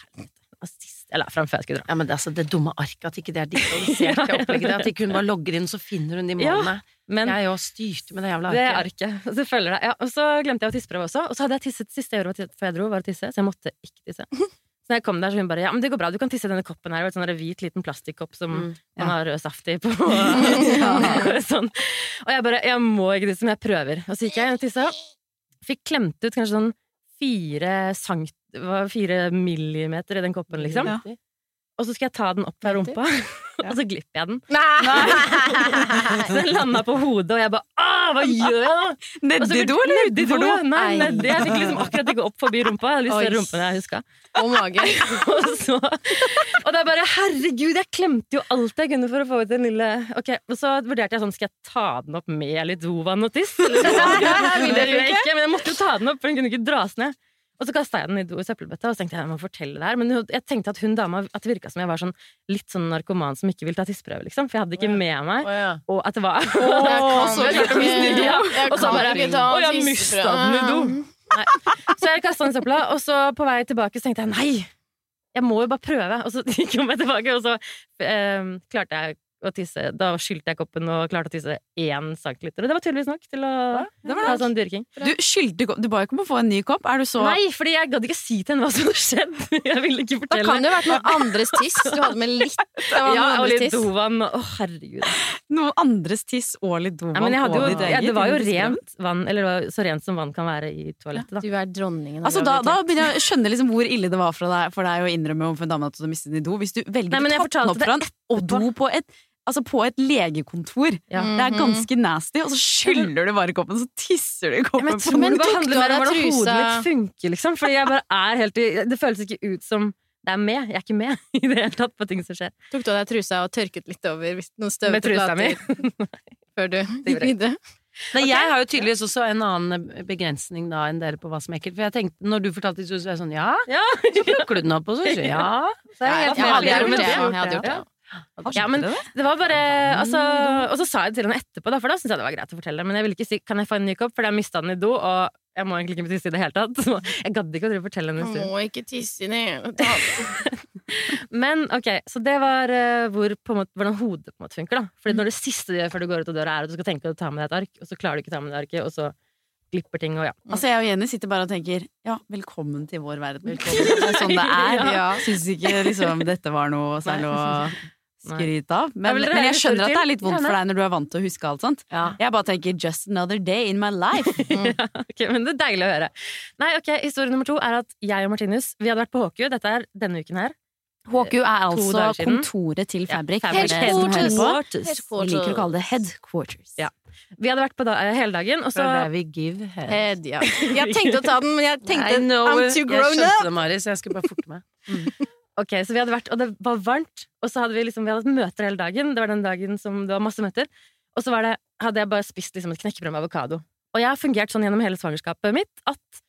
Helvete. det var sist Jeg skulle dra. Ja, men det, altså, det dumme arket, at ikke det er digitalisert, det opplegget. At ikke hun bare logger inn, så finner hun de Ja, målene. Men Jeg jo styrte med det jævla det arket. arket. Og så følger det. Ja, og så glemte jeg å tisseprøve også. Og så hadde jeg tisset siste jeg gjorde før jeg dro, var å tisse, så jeg måtte ikke tisse. Så når jeg kom der, så hun bare 'Ja, men det går bra, du kan tisse i denne koppen her'. Det sånn hvit liten plastikkopp som Mm, man har rød saft i på. sånn. Og jeg bare 'Jeg må ikke tisse, men jeg prøver'. Og så gikk jeg og tissa. Fikk klemt ut kanskje sånn fire sankt... Fire millimeter i den koppen, liksom. Ja. Og så skal jeg ta den opp fra rumpa, og så glipper jeg den. Så Nei! den landa på hodet, og jeg bare Åh, hva gjør jeg? Og Nedi do, eller utenfor do? Nei, Ei. nedi. Jeg fikk liksom akkurat ikke opp forbi rumpa. Jeg hadde lyst til enn jeg huska. Og magen. Og, så, og det er bare Herregud, jeg klemte jo alt jeg kunne for å få ut den lille Ok, Og så vurderte jeg sånn Skal jeg ta den opp med litt dovann og tiss? Eller, det ville jeg ikke, men jeg måtte jo ta den opp, for den kunne ikke dras ned. Og så kasta jeg den i do i søppelbøtta, og så tenkte jeg jeg må fortelle det her. Men jeg tenkte at hun dama At det virka som jeg var sånn litt sånn narkoman som ikke vil ta tisseprøve, liksom. For jeg hadde ikke med meg. oh, ja. Og at det var kan så ikke- Ja. Og så bare Å, jeg mista den i do! Nei. Så jeg kasta den i søpla, og så på vei tilbake så tenkte jeg nei, jeg må jo bare prøve. Og så gikk jeg meg tilbake, og så eh, klarte jeg å tisse. Da skylte jeg koppen og klarte å tisse én centiliter. Og det var tydeligvis nok til å Det ha sånn dyrking. Du skyldte ko- Du ba ikke om å få en ny kopp. Er du så Nei, fordi jeg gadd ikke si til henne hva som hadde skjedd. Jeg ville ikke fortelle. Da kan det jo ha vært noen andres tiss. Du hadde med litt av ja, noen og litt dovann. Å, herregud. noen andres tiss og litt dovann hadde ditt ja, eget det var jo rent vann, eller det var så rent som vann kan være i toalettet. Da. Du er dronningen Altså, da, da begynner jeg å skjønne liksom hvor ille det var for deg, for deg å innrømme overfor en dame at du hadde mistet den i do. Hvis du velger å ta den opp fra en og do på et, altså på et legekontor. Ja. Det er ganske nasty, og så skyller du bare i koppen, så tisser du i Ja, koppen. men jeg på tror Men det handler mer om hvordan hodet mitt funker, liksom. Fordi jeg bare er helt i Det føles ikke ut som det er med. Jeg er ikke med i det hele tatt på ting som skjer. Tok du av deg trusa og tørket litt over hvis noen Med støvete trusa mi. plater før du gikk videre? Nei, Jeg har jo tydeligvis også en annen begrensning da enn dere på hva som er ekkelt. For jeg tenkte, når du fortalte historien, så var jeg sånn ja, Ja. så plukker du den opp, og så sier du ja. Så er jeg helt Jeg hadde gjort det. det. Jeg hadde gjort det. Ja, men det var bare altså, Og så sa jeg det til henne etterpå, da, for da syntes jeg det var greit å fortelle. Men jeg ville ikke si 'kan jeg få en ny kopp', for jeg mista den i do, og jeg må egentlig ikke tisse i det hele tatt. Så jeg gadd ikke å fortelle henne en stund. må ikke tisse i det. Men ok, så det var eh, hvor, på måte, hvordan hodet på en måte funker. da Fordi når det siste du gjør før du går ut av døra, er at du skal tenke å ta med deg et ark, og så klarer du ikke å ta med deg arket, og så glipper ting, og ja. Altså, jeg og Jenny sitter bare og tenker ja, velkommen til vår verden. Velkommen. Det er sånn det er. Ja. Syns ikke liksom dette var noe særlig å skryte av. Ja, Men, vil men jeg skjønner at det er litt vondt for deg når du er vant til å huske alt sånt. Ja. Jeg bare tenker just another day in my life. ok, men det er deilig å høre. Nei, ok, Historie nummer to er at jeg og Martinus Vi hadde vært på HQ. Dette er denne uken her. HQ er altså kontoret til Fabrik. Headquarters. Vi liker å kalle det headquarters. Ja. Vi hadde vært på da, eh, hele dagen, og så det er vi give head. Head, ja. Jeg tenkte å ta den, men jeg tenkte I know I'm too Jeg grown skjønte up. det, Mari, så jeg skulle bare forte meg. Ok, så vi hadde vært, og det var varmt, og så hadde vi liksom Vi hadde hatt møter hele dagen. Det var den dagen som det var masse møter. Og så var det, hadde jeg bare spist liksom et knekkebrød med avokado. Og jeg har fungert sånn gjennom hele svangerskapet mitt at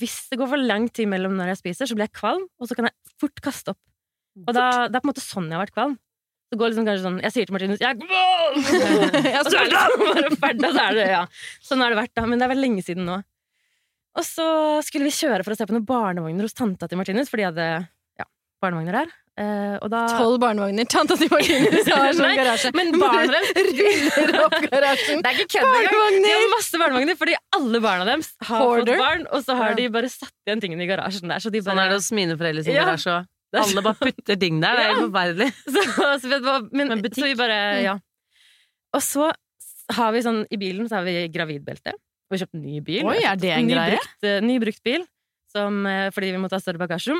hvis det går for lang tid mellom når jeg spiser, så blir jeg kvalm, og så kan jeg fort kaste opp. Og da, det er på en måte sånn jeg har vært kvalm. Det går liksom kanskje sånn Jeg sier til Martinus 'Jeg! Og så er det liksom bare ferdig, så er det ja. Sånn har det vært, da. Men det er vel lenge siden nå. Og så skulle vi kjøre for å se på noen barnevogner hos tanta til Martinus, for de hadde barnevogner der. Eh, og da Tolv barnevogner. Tanta til Martinus har sånn garasje. Men barna deres ruller opp garasjen. Det er ikke kødd engang! De har masse barnevogner, fordi alle barna deres har Hoarder. fått barn, og så har de bare satt igjen tingene i garasjen der. Så de bare, Sånn er det hos mine foreldre sin Ja. garasje òg. Alle bare putter ting der. Det er helt forferdelig. så, så, men, Men butikk. så vi bare, Mm. ja. Og så har vi sånn, i bilen så har vi gravidbelte. Vi har kjøpt ny bil. Oi, er det en ny greie? Brukt, eh, ny brukt bil, som, eh, fordi vi må ta større bagasjerom.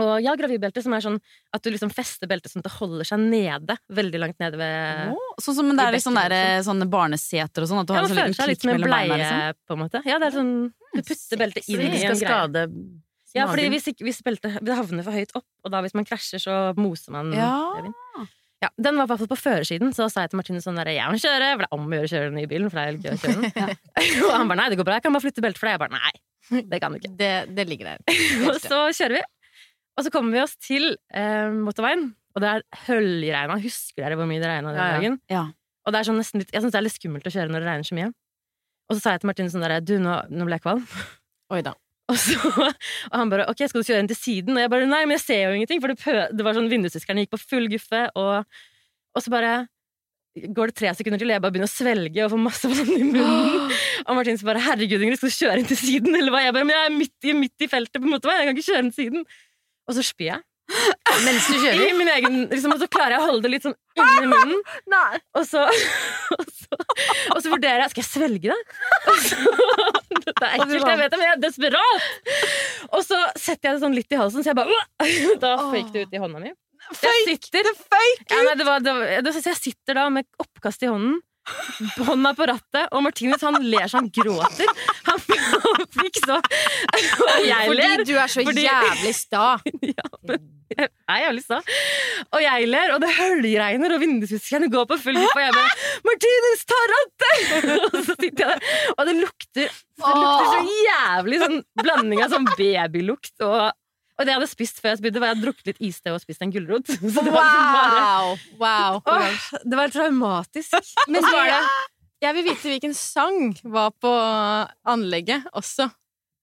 Og ja, gravidbelte som er sånn at du liksom fester beltet sånn at det holder seg nede. Veldig langt nede ved oh, Sånn som det er litt sånn der, sånne barneseter og sånn, at du Ja, har sånn liten klikk mellom bleie, beina. Liksom. på en måte. Ja, det er sånn Du putter beltet inn i en greie. Ja, fordi hvis, hvis beltet det havner for høyt opp, og da hvis man krasjer, så moser man Ja. Ja, den var i hvert fall på førersiden, så sa jeg til Martine sånn der, jeg må kjøre, for det er om å gjøre å kjøre den nye bilen, for det er gøy å kjøre den. og han bare nei, det går bra, jeg kan bare flytte beltet for deg. Jeg bare nei, det kan du ikke. Det, det ligger der. Og så kjører vi, og så kommer vi oss til eh, motorveien, og det er høljregna. Husker dere hvor mye det regna den Ja, dagen? Ja. Og det er sånn nesten litt, jeg syns det er litt skummelt å kjøre når det regner så mye. Og så sa jeg til Martine sånn der, du, nå, nå ble jeg kvalm. Oi da. Og, så, og han bare 'ok, skal du kjøre inn til siden?' Og jeg bare 'nei, men jeg ser jo ingenting', for det, det var sånn vindusviskerne gikk på full guffe, og, og så bare går det tre sekunder til, og jeg bare begynner å svelge og får masse vann i munnen. Og Martin så bare 'herregud, Ingrid, skal du kjøre inn til siden?' Eller hva? Jeg bare 'men jeg er midt i, midt i feltet på motorveien, jeg kan ikke kjøre inn til siden'. Og så spyr jeg. Mens du kjører? I min egen, liksom, og så klarer jeg å holde det litt sånn inni munnen. Og så, og så, og så vurderer jeg Skal jeg svelge det? Og så, dette er ekkelt, jeg vet det, men jeg er desperat! Og så setter jeg det sånn litt i halsen, så jeg bare Da føyk det ut i hånda mi. Jeg sitter, ja, nei, det var, det var, det, så jeg sitter da med oppkast i hånden. Hånda på rattet, og Martinus han ler så han gråter. Han, han fikk så Og jeg ler. Fordi du er så Fordi- jævlig sta. Ja, men Jeg er jævlig sta. Og jeg ler, og det høljregner, og vindusviskerne går på full vipp, og jeg bare 'Martinus, ta rattet!' og så sitter jeg der, og det lukter, det lukter så jævlig sånn blanding av sånn babylukt og og det jeg hadde spist før jeg spydde, var jeg hadde drukket litt iste og spist en gulrot. Så det var liksom bare Wow! wow. Åh, Det var traumatisk. Men så var det jeg vil vite hvilken sang var på anlegget også.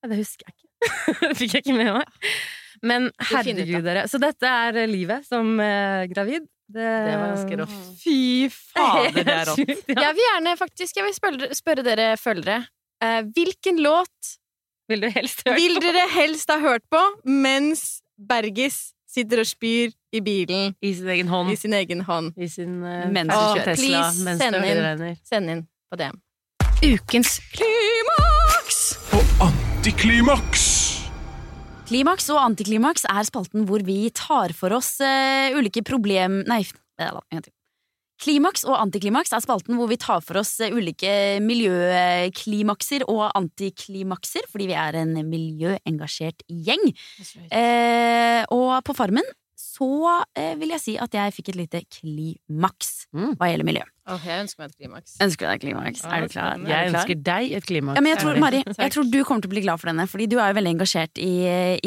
Ja, Det husker jeg ikke. Det fikk jeg ikke med meg. Men herregud, dere. Så dette er livet som eh, gravid. Det, Det var ganske rått. Fy fader, det er rått. Jeg vil gjerne faktisk Jeg vil spørre, spørre dere følgere. Eh, hvilken låt Vil du helst høre vil dere helst ha hørt på mens Bergis sitter og spyr i bilen I sin egen hånd. i sin egen hånd? I sin uh, Mens du kjører. Tesla. Please, mens send inn. Send inn på DM. Ukens Klimaks! Og antiklimaks! Klimaks og antiklimaks er spalten hvor vi tar for oss uh, ulike problem... Nei, Klimaks og antiklimaks er spalten hvor vi tar for oss eh, ulike miljøklimakser og antiklimakser, fordi vi er en miljøengasjert gjeng. Eh, og på Farmen så eh, vil jeg si at jeg fikk et lite klimaks Mm. hva gjelder miljø. Oh, jeg ønsker meg et klimaks. Ønsker deg et klimaks? Er du klar? Er du Jeg klar? ønsker deg et klimaks. Ja, men jeg tror, Mari, jeg tror du kommer til å bli glad for denne, fordi du er jo veldig engasjert i,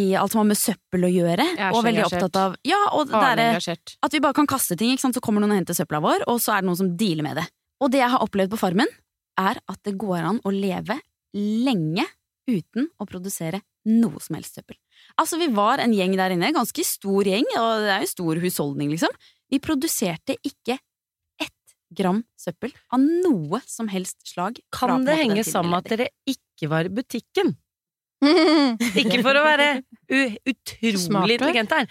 i alt som har med søppel å gjøre. Jeg er og veldig engasjert. opptatt av Ja, og engasjert. at vi bare kan kaste ting, ikke sant? så kommer noen og henter søpla vår, og så er det noen som dealer med det. Og det jeg har opplevd på Farmen, er at det går an å leve lenge uten å produsere noe som helst søppel. Altså, vi var en gjeng der inne, ganske stor gjeng, og det er jo stor husholdning, liksom. Vi produserte ikke ett gram søppel av noe som helst slag. Kan det henge sammen med at dere ikke var i butikken? Ikke for å være utrolig intelligente her,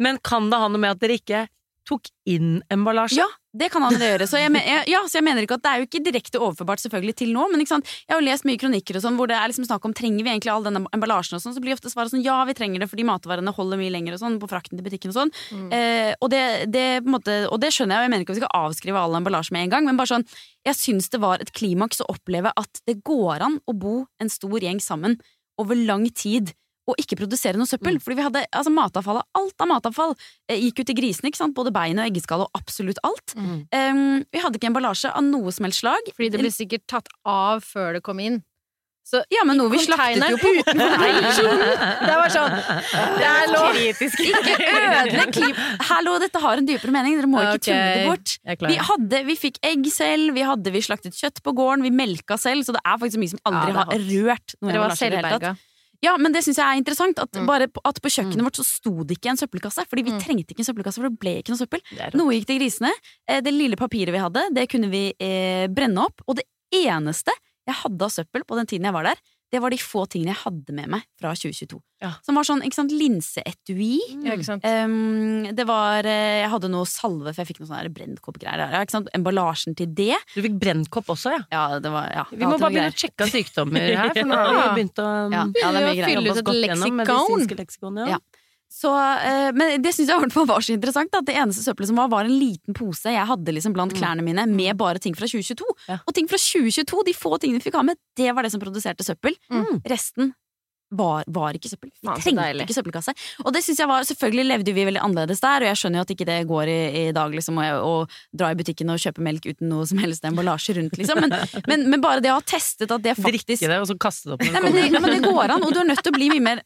men kan det ha noe med at dere ikke tok inn emballasje? Ja, det kan han gjøre. Så jeg, jeg, ja, så jeg mener ikke at det er jo ikke direkte overførbart selvfølgelig til nå, men jeg har jo lest mye kronikker og sånn hvor det er liksom snakk om trenger vi egentlig all denne emballasjen og sånn, så blir ofte svaret sånn ja, vi trenger det fordi matvarene holder mye lenger og sånn på frakten til butikken og sånn. Eh, og, det, det, på en måte, og det skjønner jeg, og jeg mener ikke at vi skal avskrive all emballasje med en gang, men bare sånn, jeg syns det var et klimaks å oppleve at det går an å bo en stor gjeng sammen over lang tid. Og ikke produsere noe søppel. Fordi vi hadde altså matavfallet, alt av matavfall eh, gikk ut til grisene. ikke sant? Både bein og eggeskall og absolutt alt. Um, vi hadde ikke emballasje av noe som helst slag. Fordi det ble sikkert tatt av før det kom inn. Så Ja, men noe vi slaktet jo på utenfor Det var sånn Det er lov. Ikke ødelegg klim... Hallo, dette har en dypere mening. Dere må ikke okay. tulle det bort. Vi, hadde, vi fikk egg selv, vi, hadde, vi slaktet kjøtt på gården, vi melka selv, så det er faktisk mye som aldri Ja, har rørt noe Dere var selvberga. Ja, men det syns jeg er interessant. At, Mm. bare på, at på kjøkkenet vårt så sto det ikke en søppelkasse. Fordi vi Mm. trengte ikke en søppelkasse, for det ble ikke noe søppel. Noe gikk til grisene. Eh, Det lille papiret vi hadde, det kunne vi eh, brenne opp. Og det eneste jeg hadde av søppel på den tiden jeg var der, det var de få tingene jeg hadde med meg fra 2022. Ja. Som var sånn, ikke sant, linseetui. Ja, ikke sant? Um, det var eh, Jeg hadde noe salve, for jeg fikk noe sånn her brennkoppgreier. Ja, ikke sant? Emballasjen til det. Du fikk brennkopp også, ja. Ja, det var ja, Vi må bare begynne å sjekke sykdommer her, for nå har vi begynt å Ja, ja, er fylle ut et leksikon. leksikon. Ja. Så, eh, men det syns jeg i hvert fall var så interessant. At Det eneste søppelet som var, var en liten pose jeg hadde liksom blant klærne mine med bare ting fra 2022. Ja. Og ting fra 2022, de få tingene vi fikk ha med, det var det som produserte søppel. Mm. Resten var, var ikke søppel. Vi trengte ikke søppelkasse. Og det synes jeg var, selvfølgelig levde vi veldig annerledes der, og jeg skjønner jo at ikke det går i, i dag liksom, å, å dra i butikken og kjøpe melk uten noe som helst emballasje rundt, liksom. Men, men, men bare det å ha testet at det faktisk Drikke det, og så kaste det opp når Nei, det men det, kommer. men det går an, og du er nødt til å bli mye mer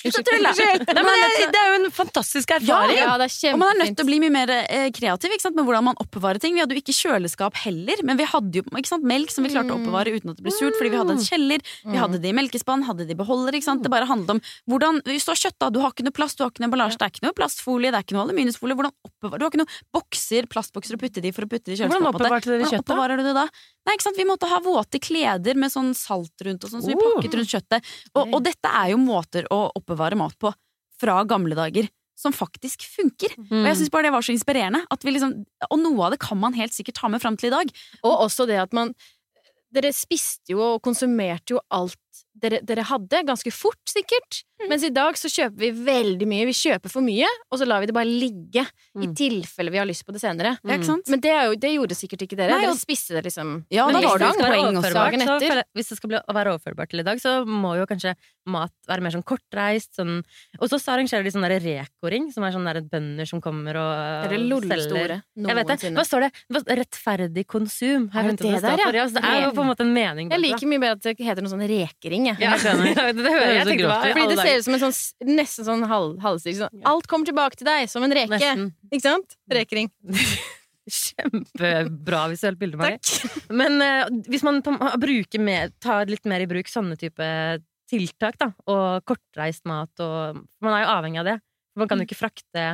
Slutt å tulle! Nei, men det, det er jo en fantastisk erfaring! Ja, det er Og man er nødt til å bli mye mer eh, kreativ med hvordan man oppbevarer ting. Vi hadde jo ikke kjøleskap heller, men vi hadde jo sant, melk som vi klarte å oppbevare uten at det ble surt, fordi vi hadde en kjeller, vi hadde det i melkespann, hadde det i beholder. Det bare handlet om hvordan Hvis du har kjøtt, da, du har ikke noe plast, du har ikke noe emballasje, det er ikke noe plastfolie, det er ikke noe aluminiumsfolie, hvordan oppbevarer Du har ikke noe bokser, plastbokser å putte det i for å putte det i Hvordan kjøleskapet. oppbevarte dere Hvordan kjøttet? oppbevarer du det da? Nei, ikke sant? Vi måtte ha våte kleder med sånn salt rundt og sånn, så vi Oh. pakket rundt kjøttet. Og, og dette er jo måter å oppbevare mat på fra gamle dager som faktisk funker. Og Mm. jeg synes bare det var så inspirerende. At vi liksom, og noe av det kan man helt sikkert ta med fram til i dag. Og også det at man Dere spiste jo og konsumerte jo alt dere, dere hadde, ganske fort sikkert. Mens i dag så kjøper vi veldig mye. Vi kjøper for mye, og så lar vi det bare ligge. I Mm. tilfelle vi har lyst på det senere. Sant? Men det, jo, det gjorde sikkert ikke dere. Nei, dere spiste det liksom Ja, da var det det poeng også. dagen etter. Hvis det skal bli, være overførbart til i dag, så må jo kanskje mat være mer sånn kortreist. Sånn. Og så arrangerer de sånn derre Reko-ring, som er sånn der bønder som kommer og Dere selger. Jeg vet det. Hva står det? Rettferdig konsum. Har Er det det der, ja? Det er jo på en måte en mening. Jeg liker mye bedre at det heter noe sånn rekering, jeg. Ja, jeg det, hører jeg. Det høres så tenkte grovt Fordi det ser ut som en sånn nesten sånn halv, halvstikk. Sånn. Alt kommer tilbake til deg, som en reke. Nesten. Ikke sant? Rekering. Kjempebra visuelt bilde, Mari. Men uh, hvis man på, bruker mer, tar litt mer i bruk sånne type tiltak, da, og kortreist mat og Man er jo avhengig av det. Man kan jo ikke frakte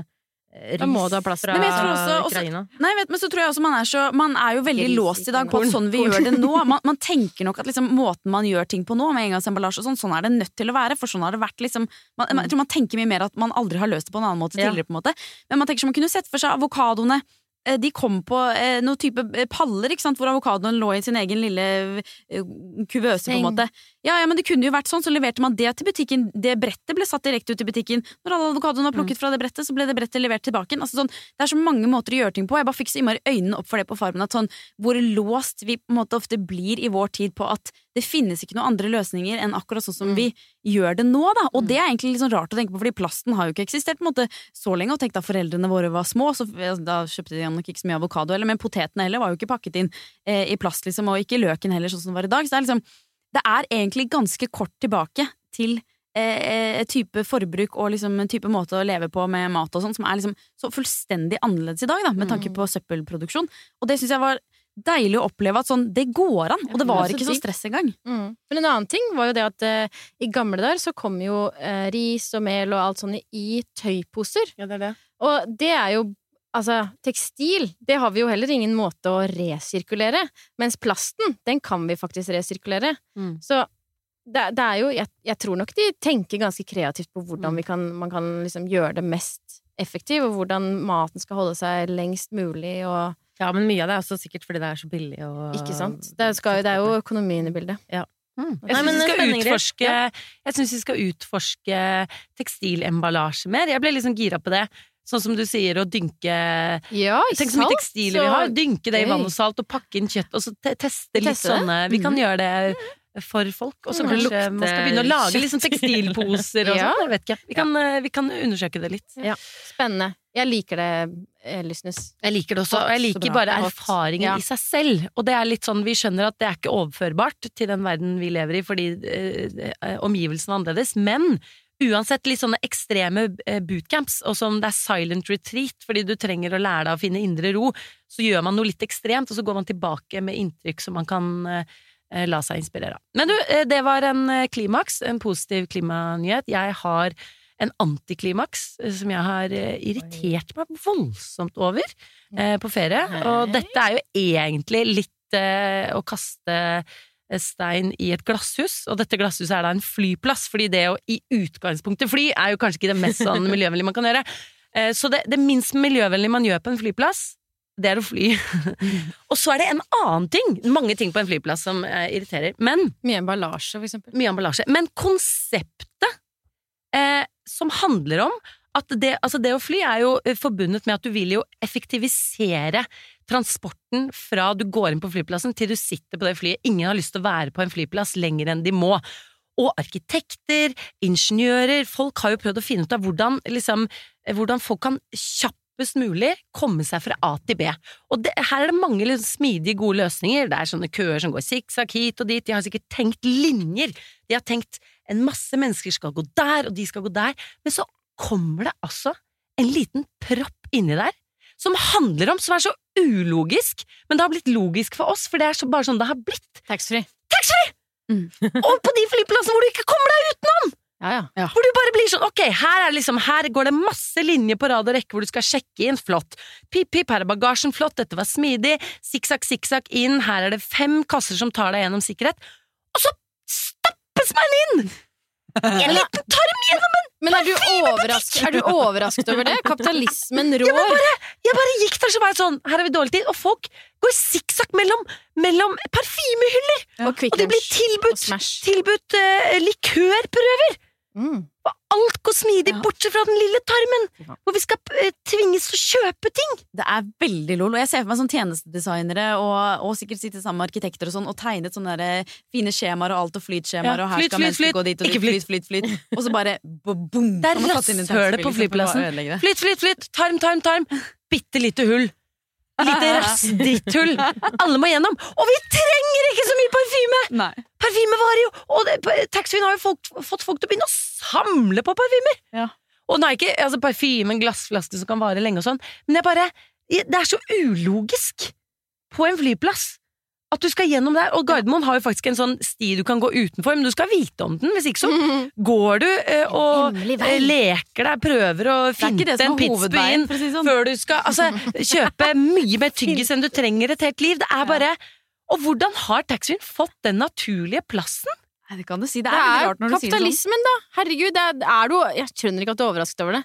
ris Da må du ha plass. fra Men også- også- Ukraina. Nei, vet, men så tror jeg også man er så Man er jo veldig Gris, låst i dag på at sånn vi gjør det nå. Man, man tenker nok at liksom, måten man gjør ting på nå, med engangsemballasje og sånn, sånn er det nødt til å være. For sånn har det vært liksom man, Jeg tror man tenker mye mer at man aldri har løst det på en annen måte Ja. tidligere. på en måte Men man tenker som man kunne sett for seg avokadoene. eh, De kom på eh, noen type eh, paller hvor avokadoen lå i sin egen lille eh, kuvøse. på en måte Ja, ja, men det kunne jo vært sånn, så leverte man det til butikken. Det brettet ble satt direkte ut i butikken. Når alle avokadoene var plukket fra det brettet, så ble det brettet levert tilbake. igjen. Altså, sånn, det er så mange måter å gjøre ting på. Jeg bare fikk så innmari øynene opp for det på Farmen. At sånn, hvor låst vi på en måte ofte blir i vår tid på at det finnes ikke noen andre løsninger enn akkurat sånn som vi gjør det nå. Da. Og det er egentlig litt sånn rart å tenke på, fordi plasten har jo ikke eksistert på en måte så lenge. Og tenk da foreldrene våre var små, så da kjøpte de nok ikke så mye avokado heller. Men potetene heller var jo ikke pakket inn eh, i plast, liksom, og ikke løken heller, sånn som det var i dag. Så det er liksom det er egentlig ganske kort tilbake til eh, et type forbruk og liksom en type måte å leve på med mat og sånn, som er liksom så fullstendig annerledes i dag, da, med tanke på søppelproduksjon. Og det syns jeg var deilig å oppleve at sånn, det går an, og det var ikke så stress engang. Mm. Men en annen ting var jo det at eh, i gamle dager så kom jo eh, ris og mel og alt sånt i tøyposer. Ja, det er det. Og det er jo Altså, tekstil, det har vi jo heller ingen måte å resirkulere. Mens plasten, den kan vi faktisk resirkulere. Mm. Så det, det er jo jeg, jeg tror nok de tenker ganske kreativt på hvordan Mm. vi kan, man kan liksom gjøre det mest effektivt, og hvordan maten skal holde seg lengst mulig, og Ja, men mye av det er også sikkert fordi det er så billig og Ikke sant? Det, skal, det er jo økonomien i bildet. Jeg syns vi synes vi skal utforske tekstilemballasje mer. Jeg ble liksom gira på det. Sånn som du sier, å dynke Ja, Tenk så mye tekstiler vi har. Dynke det i vann og salt, og pakke inn kjøtt, og så te teste litt Teste sånne Vi kan gjøre det for folk. Og så Mm. kanskje Lukte man skal begynne å lage liksom tekstilposer og Ja. sånn. Jeg vet ikke. Vi kan, eh, vi kan undersøke det litt. Spennende. Jeg liker det, eh, Lysnes. Jeg liker det også, og jeg liker bare erfaringen Ja. i seg selv. Og det er litt sånn, vi skjønner at det er ikke overførbart til den verden vi lever i, fordi eh, eh, omgivelsene er annerledes. Men uansett litt sånne ekstreme eh, bootcamps, og som det er silent retreat, fordi du trenger å lære deg å finne indre ro, så gjør man noe litt ekstremt, og så går man tilbake med inntrykk som man kan eh, la seg inspirere av. Men du, eh, det var en klimaks, en positiv klimanyhet. Jeg har en antiklimaks som jeg har irritert meg voldsomt over eh, på ferie. Og dette er jo egentlig litt eh, å kaste stein i et glasshus, og dette glasshuset er da en flyplass, fordi det å i utgangspunktet fly er jo kanskje ikke det mest sånn miljøvennlige man kan gjøre. Eh, Så det, det minst miljøvennlige man gjør på en flyplass, det er å fly. og så er det en annen ting, mange ting på en flyplass som eh, irriterer, men Mye emballasje, for eksempel. mye emballasje. Men konseptet eh, som handler om at det, altså det å fly er jo eh, forbundet med at du vil jo effektivisere transporten fra du går inn på flyplassen til du sitter på det flyet. Ingen har lyst til å være på en flyplass lenger enn de må. Og arkitekter, ingeniører, folk har jo prøvd å finne ut av hvordan, liksom, eh, hvordan folk kan kjappest mulig komme seg fra A til B. Og det, her er det mange liksom, smidige, gode løsninger. Det er sånne køer som går sikksakk hit og dit. De har sikkert tenkt linjer. De har tenkt en masse mennesker skal gå der, og de skal gå der. Men så kommer det altså en liten propp inni der som handler om, som er så ulogisk, men det har blitt logisk for oss, for det er så, bare sånn det har blitt. Taxfree. Taxfree! og på de flyplassene hvor du ikke kommer deg utenom! Ja, ja. Hvor du bare blir sånn, ok, her, er liksom, her går det masse linjer på rad og rekke hvor du skal sjekke inn, flott. Pip, pip, her er bagasjen, flott, dette var smidig, sikksakk, sikksakk inn, her er det fem kasser som tar deg gjennom sikkerhet, og så stappes man inn! En liten tarm gjennom en Men er du, er du overrasket over det? Kapitalismen Jeg rår. bare, jeg bare gikk der så var jeg sånn Her har vi dårlig tid, og folk går sikksakk mellom, mellom parfymehyller! Og Kvikk Og det blir tilbudt, tilbudt uh, likørprøver! Mm. Og alt går smidig, Ja. bortsett fra den lille tarmen! Hvor vi skal eh, tvinges til å kjøpe ting! Det er veldig lol. Og jeg ser for meg som tjenestedesignere og, og sikkert sitte sammen med arkitekter og sånn og tegnet sånne der fine skjemaer og alt og flytskjemaer, Ja, og her flyt, skal flyt, flyt. gå dit og dit, flyt, flyt, flyt. Og så bare bo- boom! Det er rasshølet på flyplassen. Flytt, flytt, flytt! Tarm, tarm, tarm! Bitte lite hull. Lite rassdritthull. Alle må gjennom. Og vi trenger ikke så mye parfyme! Parfyme varer jo! Og taxfree-en har jo folk, fått folk til å begynne å samle på parfymer! Ja. Og nå er ikke altså, parfyme en glassflaske som kan vare lenge og sånn, men jeg bare Det er så ulogisk på en flyplass. At du skal gjennom der, og Gardermoen har jo faktisk en sånn sti du kan gå utenfor, men du skal vite om den, hvis ikke så går du eh, og eh, leker deg, prøver å finte det som en for å si sånn. før du skal altså, kjøpe mye mer tyggis enn du trenger et helt liv. Det er bare Og hvordan har taxfree-en fått den naturlige plassen? Nei, det kan du si. Det er det er rart når du sier det sånn. kapitalismen, da! Herregud, det er, er du Jeg skjønner ikke at du er overrasket over det.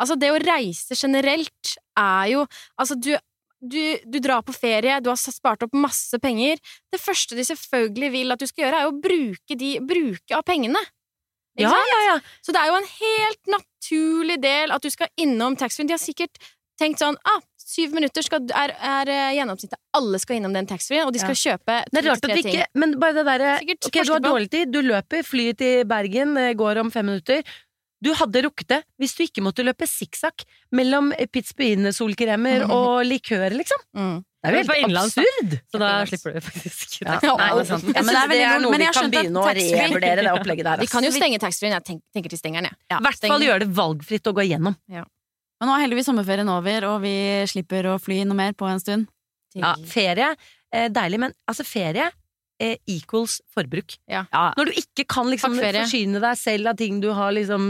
Altså, det å reise generelt er jo Altså, du, du, du drar på ferie, du har spart opp masse penger. Det første de selvfølgelig vil at du skal gjøre, er å bruke, de, bruke av pengene. Ja, ja, ja. Så det er jo en helt naturlig del at du skal innom taxfree-en. De har sikkert tenkt sånn ah, syv minutter skal, er, er eh, gjennomsnittet. Alle skal innom den taxfree-en, og de skal kjøpe Det er rart at to-tre ting. Men bare det derre Ok, du har dårlig tid, du løper, flyet til Bergen, eh, går om fem minutter. Du hadde rukket det hvis du ikke måtte løpe sikksakk mellom Pizz Solkremer og likør, liksom. Mm. Det er jo helt absurd! Så da slipper du faktisk Ja, nei, det er sant. Jeg Ja, men det er det er noe vi kan begynne å revurdere, det opplegget der. De kan jo altså. stenge taxfree-en. Jeg tenk, tenker de stenger den, jeg. I hvert fall gjøre det valgfritt å gå igjennom. Men nå er heldigvis sommerferien over, og vi slipper å fly noe mer på en stund. Ja, ferie, eh, deilig, men altså ferie eh, equals forbruk. Ja. Når du ikke kan liksom forsyne deg selv av ting du har liksom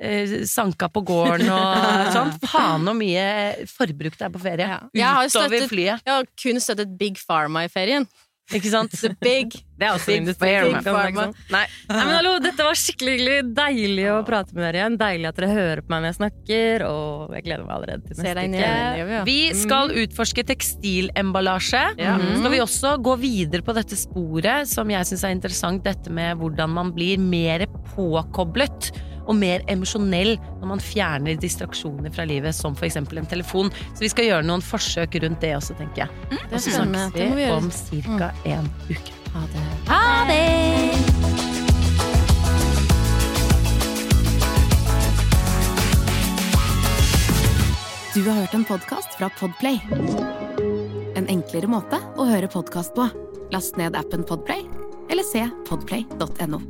eh, sanka på gården og sånn. Faen så mye forbruk det er på ferie. Ja. Jeg har støttet- flyet. Jeg har kun støttet Big Pharma i ferien. Ikke sant? The big Det er også Big industri. Pharma. si. Nei. Nei, men hallo, Dette var skikkelig hyggelig. Deilig å prate med dere igjen. Deilig at dere hører på meg når jeg snakker. Og jeg gleder meg allerede til neste uke. ja. Vi skal utforske tekstilemballasje. Ja. Så skal vi også gå videre på dette sporet, som jeg syns er interessant, dette med hvordan man blir mer påkoblet og mer emosjonell når man fjerner distraksjoner fra livet, som f.eks. en telefon. Så vi skal gjøre noen forsøk rundt det også, tenker jeg. Det er Og så snakkes vi vi om ca. en uke. Ha det. Ha det! Du har hørt en podkast fra Podplay. En enklere måte å høre podkast på. Last ned appen Podplay, eller se podplay.no.